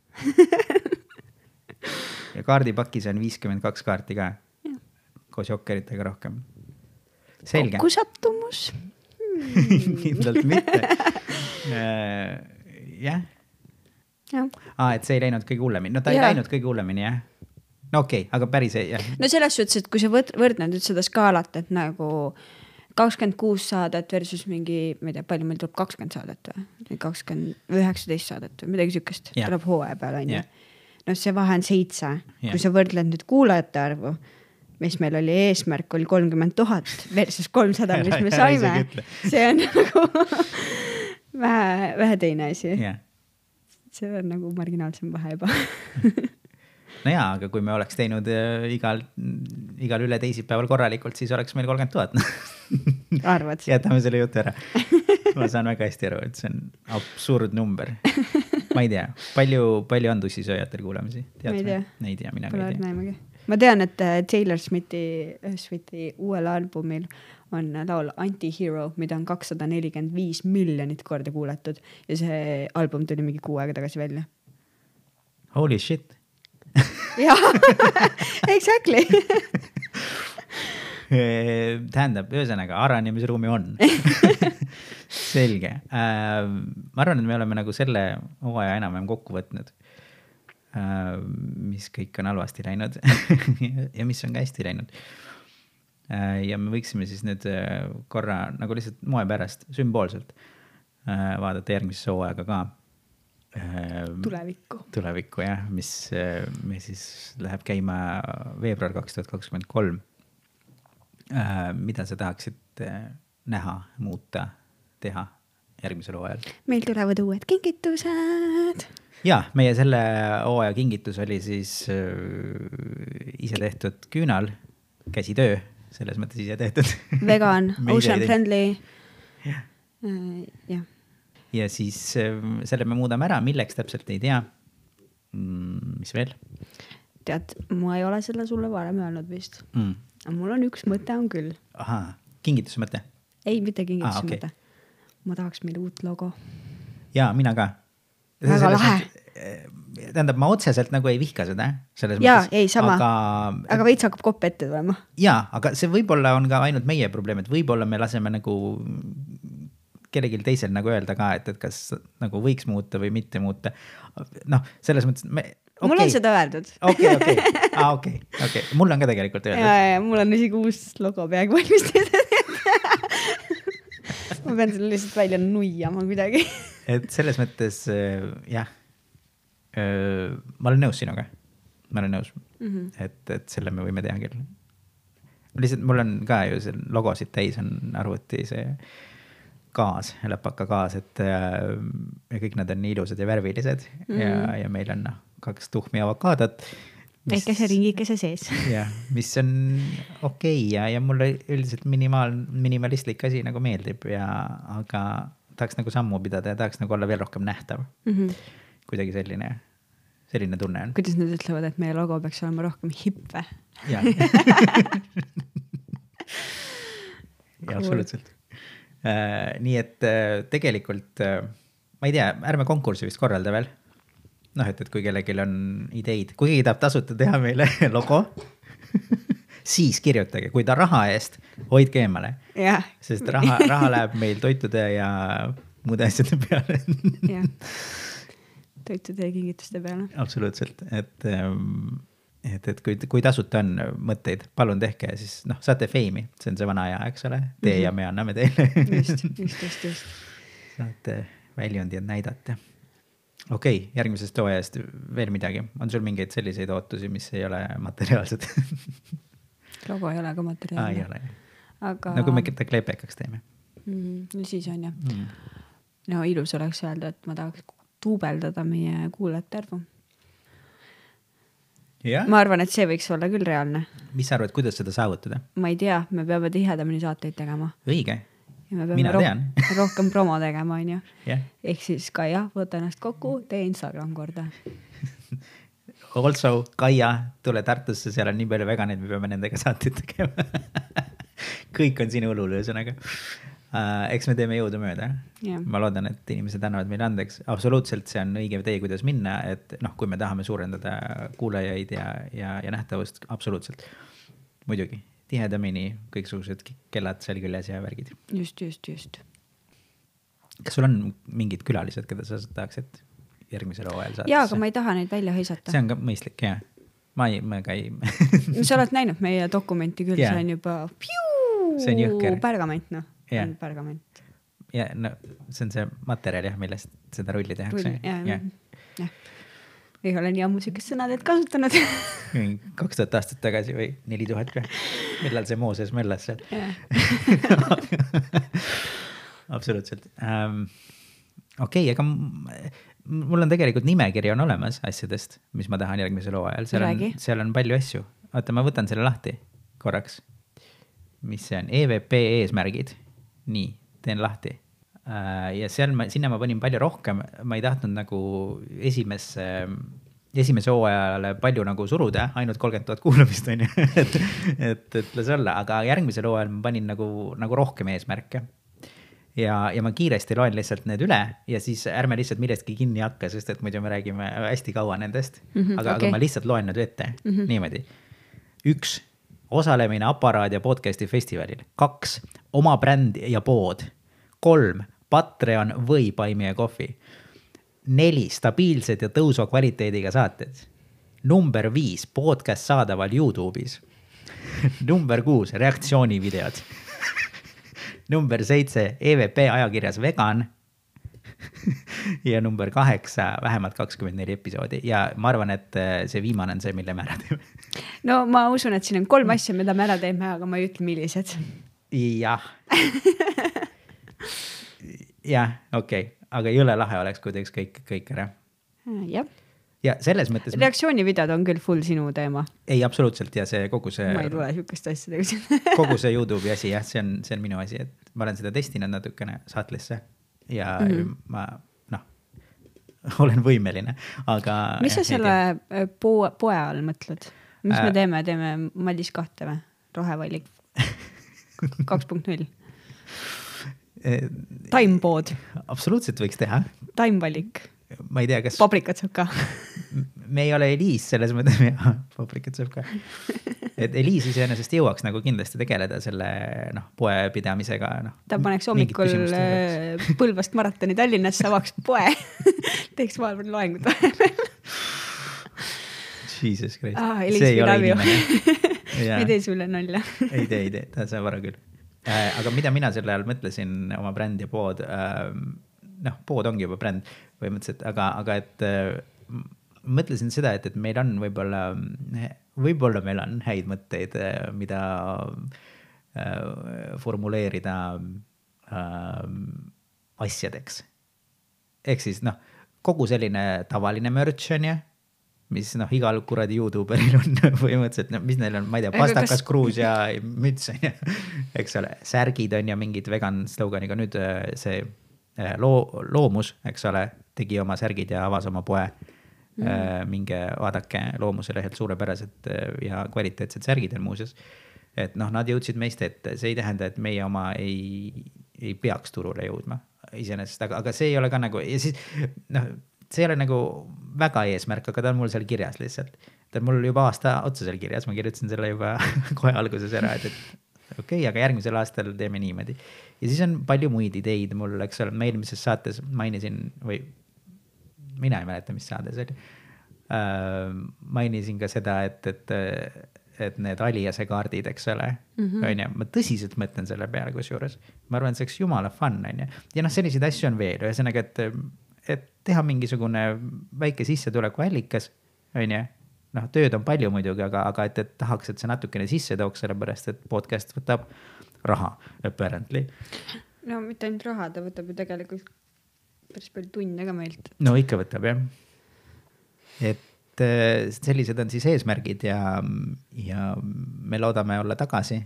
ja kaardipakis on viiskümmend kaks kaarti ka. koos jokkeritega rohkem. selge, kokkusattumus. kindlalt mitte. jah, jah, aa, et see ei läinud kõige hullemini, no ta ei Jaa. läinud kõige hullemini jah. no okei okay,, aga päris ei, jah. no selles suhtes, et kui sa võt-, võrdled nüüd seda skaalat, et nagu kakskümmend kuus saadet versus mingi, ma ei tea, palju meil tuleb kakskümmend saadet või kakskümmend, üheksateist saadet või midagi siukest Jah. tuleb hooaja peale onju Jah. noh, see vahe on seitse, Jah. kui sa võrdled nüüd kuulajate arvu, mis meil oli eesmärk oli kolmkümmend tuhat versus kolmsada, mis me saime see on nagu vähe, vähe teine asi, jah, see on nagu marginaalsem vahe juba. no jaa, aga kui me oleks teinud äh, igal, igal üle teisipäeval korralikult, siis oleks meil kolmkümmend tuhat. arvad? jätame selle jutu ära. ma saan väga hästi aru, et see on absurdnumber. ma ei tea, palju, palju on tussisööjatel kuulamisi? Ma ei tea. ei tea, mina ka ei tea. ma tean, et äh, Taylor Swift'i, Swift'i uuel albumil on laul Anti-Hero, mida on kakssada nelikümmend viis miljonit korda kuulatud ja see album tuli mingi kuu aega tagasi välja. Holy shit. jah, exactly. tähendab, ühesõnaga arenemisruumi on. selge. ma arvan, et me oleme nagu selle hooaja enam-vähem kokku võtnud. mis kõik on halvasti läinud ja mis on ka hästi läinud. Ja me võiksime siis nüüd äh, korra nagu lihtsalt moe pärast sümboolselt äh, vaadata järgmisesse hooaega ka. tulevikku. tulevikku jah, mis äh, meil siis läheb käima veebruar kaks tuhat kakskümmend kolm. mida sa tahaksid äh, näha, muuta, teha järgmisel hooajal? meil tulevad uued kingitused. ja meie selle hooaja kingitus oli siis äh, ise tehtud küünal, käsitöö, selles mõttes ise tehtud. vegan, ocean friendly. Jah. jah, ja siis äh, selle me muudame ära, milleks täpselt ei tea mm,. mis veel tead, ma ei ole selle sulle varem öelnud vist, mm.? aga mul on üks mõte on küll. ahaa, kingituse mõte ei, mitte kingituse Aa, okei. mõte. ma tahaks meile uut logo. ja mina ka. Väga lahe.. tähendab, ma otseselt nagu ei vihka seda, selles Jaa, mõttes. ei, sama. aga, aga veits hakkab kopp ette tulema. jaa, aga see võib-olla on ka ainult meie probleem, et võib-olla me laseme nagu kellelgi teisel nagu öelda ka, et, et kas nagu võiks muuta või mitte muuta. noh, selles mõttes me. okay. mul on seda öeldud. okei, okei, okei, okei, mul on ka tegelikult ja, öeldud. ja mul on isegi uus logo peaaegu valmis ma pean selle lihtsalt välja nuiama kuidagi. et selles mõttes jah, ma olen nõus sinuga, ma olen nõus mm, -hmm. et, et selle me võime teha küll. lihtsalt mul on ka ju seal logosid täis on arvuti see kaas, läpaka kaas, et äh, ja kõik nad on nii ilusad ja värvilised mm -hmm. ja, ja meil on noh, kaks tuhmi avokaadot. väikese ringikese sees. jah, mis on okei okay ja, ja mulle üldiselt minimaal, minimalistlik asi nagu meeldib ja, aga tahaks nagu sammu pidada ja tahaks nagu olla veel rohkem nähtav. kuidagi selline, selline tunne on. kuidas nad ütlevad, et meie logo peaks olema rohkem hipp või? jaa, absoluutselt. nii et äh, tegelikult äh, ma ei tea, ärme konkurssi vist korralda veel. noh, et, et kui kellelgi on ideid, kui keegi tahab tasuta teha meile logo, siis kirjutage, kui ta raha eest, hoidke eemale, jah, sest raha, raha läheb meil toitude ja muude asjade peale. jah. Toitude ja kingituste peale. absoluutselt, et, et, et kui, kui tasuta on mõtteid, palun tehke, siis noh, saate feimi, see on see vana aja, eks ole, teie ja me anname teile. just, just, just, just. saate väljundit näidata. okei okay,, järgmisest hooajast veel midagi, on sul mingeid selliseid ootusi, mis ei ole materiaalsed? logo ei ole ka aa, ei materjalne. ole, aga. no kui me ta kleepekaks teeme mm,. no siis on jah. mm.. no ilus oleks öelda, et ma tahaks duubeldada meie kuulajate arvu. jah, ma arvan, et see võiks olla küll reaalne. mis sa arvad, kuidas seda saavutada? ma ei tea, me peame tihedamini saateid tegema õige, ja me Mina peame tean. roh rohkem promo tegema, onju. ehk siis Kaia, võta ennast kokku, tee Instagram korda. Also, Kaia, tule Tartusse, seal on nii palju veganeid, me peame nendega saateid tegema kõik on sinu õlul, ühesõnaga. Eks me teeme jõudumööda Jah. ma loodan, et inimesed annavad meile andeks, absoluutselt, see on õige tee, kuidas minna, et noh, kui me tahame suurendada kuulajaid ja, ja, ja nähtavust, absoluutselt. muidugi, tihedamini kõiksugused kellad seal küljes ja värgid. just, just, just. kas sul on mingid külalised, keda sa tahaksid järgmisel hooajal saata? jaa, aga ma ei taha neid välja hõisata. see on ka mõistlik, jah. ma ei, ma ka ei sa oled näinud meie dokumenti küll yeah., see on juba. See on jõhker. pärgament, noh Jah. on pärgament. ja no see on see materjal jah, millest seda rulli tehakse. jah, jah. ei ole nii ammu siukest sõnateed kasutanud kaks tuhat aastat tagasi või neli tuhat või, millal see Mooses möllas seal absoluutselt um, okei okay,, aga mul on tegelikult nimekiri on olemas asjadest, mis ma tahan järgmisel hooajal, seal Räägi. on, seal on palju asju. oota, ma võtan selle lahti korraks. mis see on, EVP eesmärgid. Nii, teen lahti. ja seal ma, sinna ma panin palju rohkem, ma ei tahtnud nagu esimesse esimese hooajale palju nagu suruda, ainult kolmkümmend tuhat kuulamist on ju, et, et, et las olla, aga järgmisel hooajal ma panin nagu, nagu rohkem eesmärke ja, ja ma kiiresti loen lihtsalt need üle ja siis ärme lihtsalt millestki kinni hakka, sest et muidu me räägime hästi kaua nendest mm. -hmm, aga okay., aga ma lihtsalt loen need ette mm -hmm. niimoodi. üks, osalemine Aparaat ja podcast'i festivalil. kaks, oma bränd ja pood. kolm, Patreon või Buy Me a Coffee. neli, stabiilsed ja tõusva kvaliteediga saated. number viis, podcast saadaval Youtube'is. number kuus, reaktsioonivideod number seitse EVP ajakirjas Vegan ja number kaheksa vähemalt kakskümmend neli episoodi ja ma arvan, et äh, see viimane on see, mille me ära teeme. No ma usun, et siin on kolm asja, mida me ära teeme, aga ma ei ütle, millised. jah. jah, okei okay. aga jõle lahe oleks, kui teeks kõik, kõik ära. jah, ja selles mõttes. reaktsioonivideod on küll full sinu teema. ei, absoluutselt ja see kogu see. ma ei tule sihukeste asjadega siin kogu see Youtube'i asi jah, see on, see on minu asi, et ma olen seda testinud natukene saatlisse ja mm -hmm. ma noh, olen võimeline, aga. mis sa selle äh, poe, poe all mõtled? Mis Äh. me teeme, teeme Madis kahte või? rohevalik kaks punkt null, taimpood, absoluutselt võiks teha, taimvalik, ma ei tea, kas paprikat saab ka. me ei ole Eliis selles mõttes, paprikat saab ka. et Eliis iseenesest jõuaks nagu kindlasti tegeleda selle noh, poepidamisega noh. ta paneks hommikul äh, Põlvast maratoni Tallinnasse, avaks poe teeks vahepeal loengut vahepeal. Jesus Christ Aa, see ei ole inimene. Jaa. ei tee sulle nalja ei tee, ei tee, ta saab aru küll. aga mida mina selle all mõtlesin, oma bränd ja pood, noh, pood ongi juba bränd põhimõtteliselt, aga, aga et äh, mõtlesin seda, et, et meil on võib-olla, võib-olla meil on häid mõtteid, mida äh, formuleerida äh, asjadeks. ehk siis noh, kogu selline tavaline merch on ju mis noh, igal kuradi Youtuberil on põhimõtteliselt, no mis neil on, ma ei tea, pastakas kas- kruus ja müts on ju, eks ole, särgid on ja mingid vegan slogan'iga, nüüd äh, see äh, loo, loomus, eks ole, tegi oma särgid ja avas oma poe. Mm.. minge vaadake Loomuse lehelt suurepärased ja kvaliteetsed särgid on muuseas. et noh, nad jõudsid meist ette, see ei tähenda, et meie oma ei, ei peaks turule jõudma iseenesest, aga, aga see ei ole ka nagu ja siis noh, see ei ole nagu väga eesmärk, aga ta on mul seal kirjas lihtsalt. ta on mul juba aasta otsa seal kirjas, ma kirjutasin selle juba kohe alguses ära, et, et okei okay,, aga järgmisel aastal teeme niimoodi. ja siis on palju muid ideid mul, eks ole, ma eelmises saates mainisin või mina ei mäleta, mis saade see oli äh,. mainisin ka seda, et, et, et need Aliase kaardid, eks ole mm, -hmm. on ju, ma tõsiselt mõtlen selle peale kusjuures. ma arvan, et see oleks jumala fun, on ju. ja noh, selliseid asju on veel, ühesõnaga, et teha mingisugune väike sissetulekuallikas, on ju. noh, tööd on palju muidugi, aga, aga et, et tahaks, et see natukene sisse tooks, sellepärast et podcast võtab raha apparently. no mitte ainult raha, ta võtab ju tegelikult päris palju tunde ka meilt. no ikka võtab jah. et äh, sellised on siis eesmärgid ja, ja me loodame olla tagasi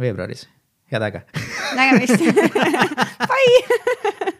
veebruaris. head aega nägemist Bye.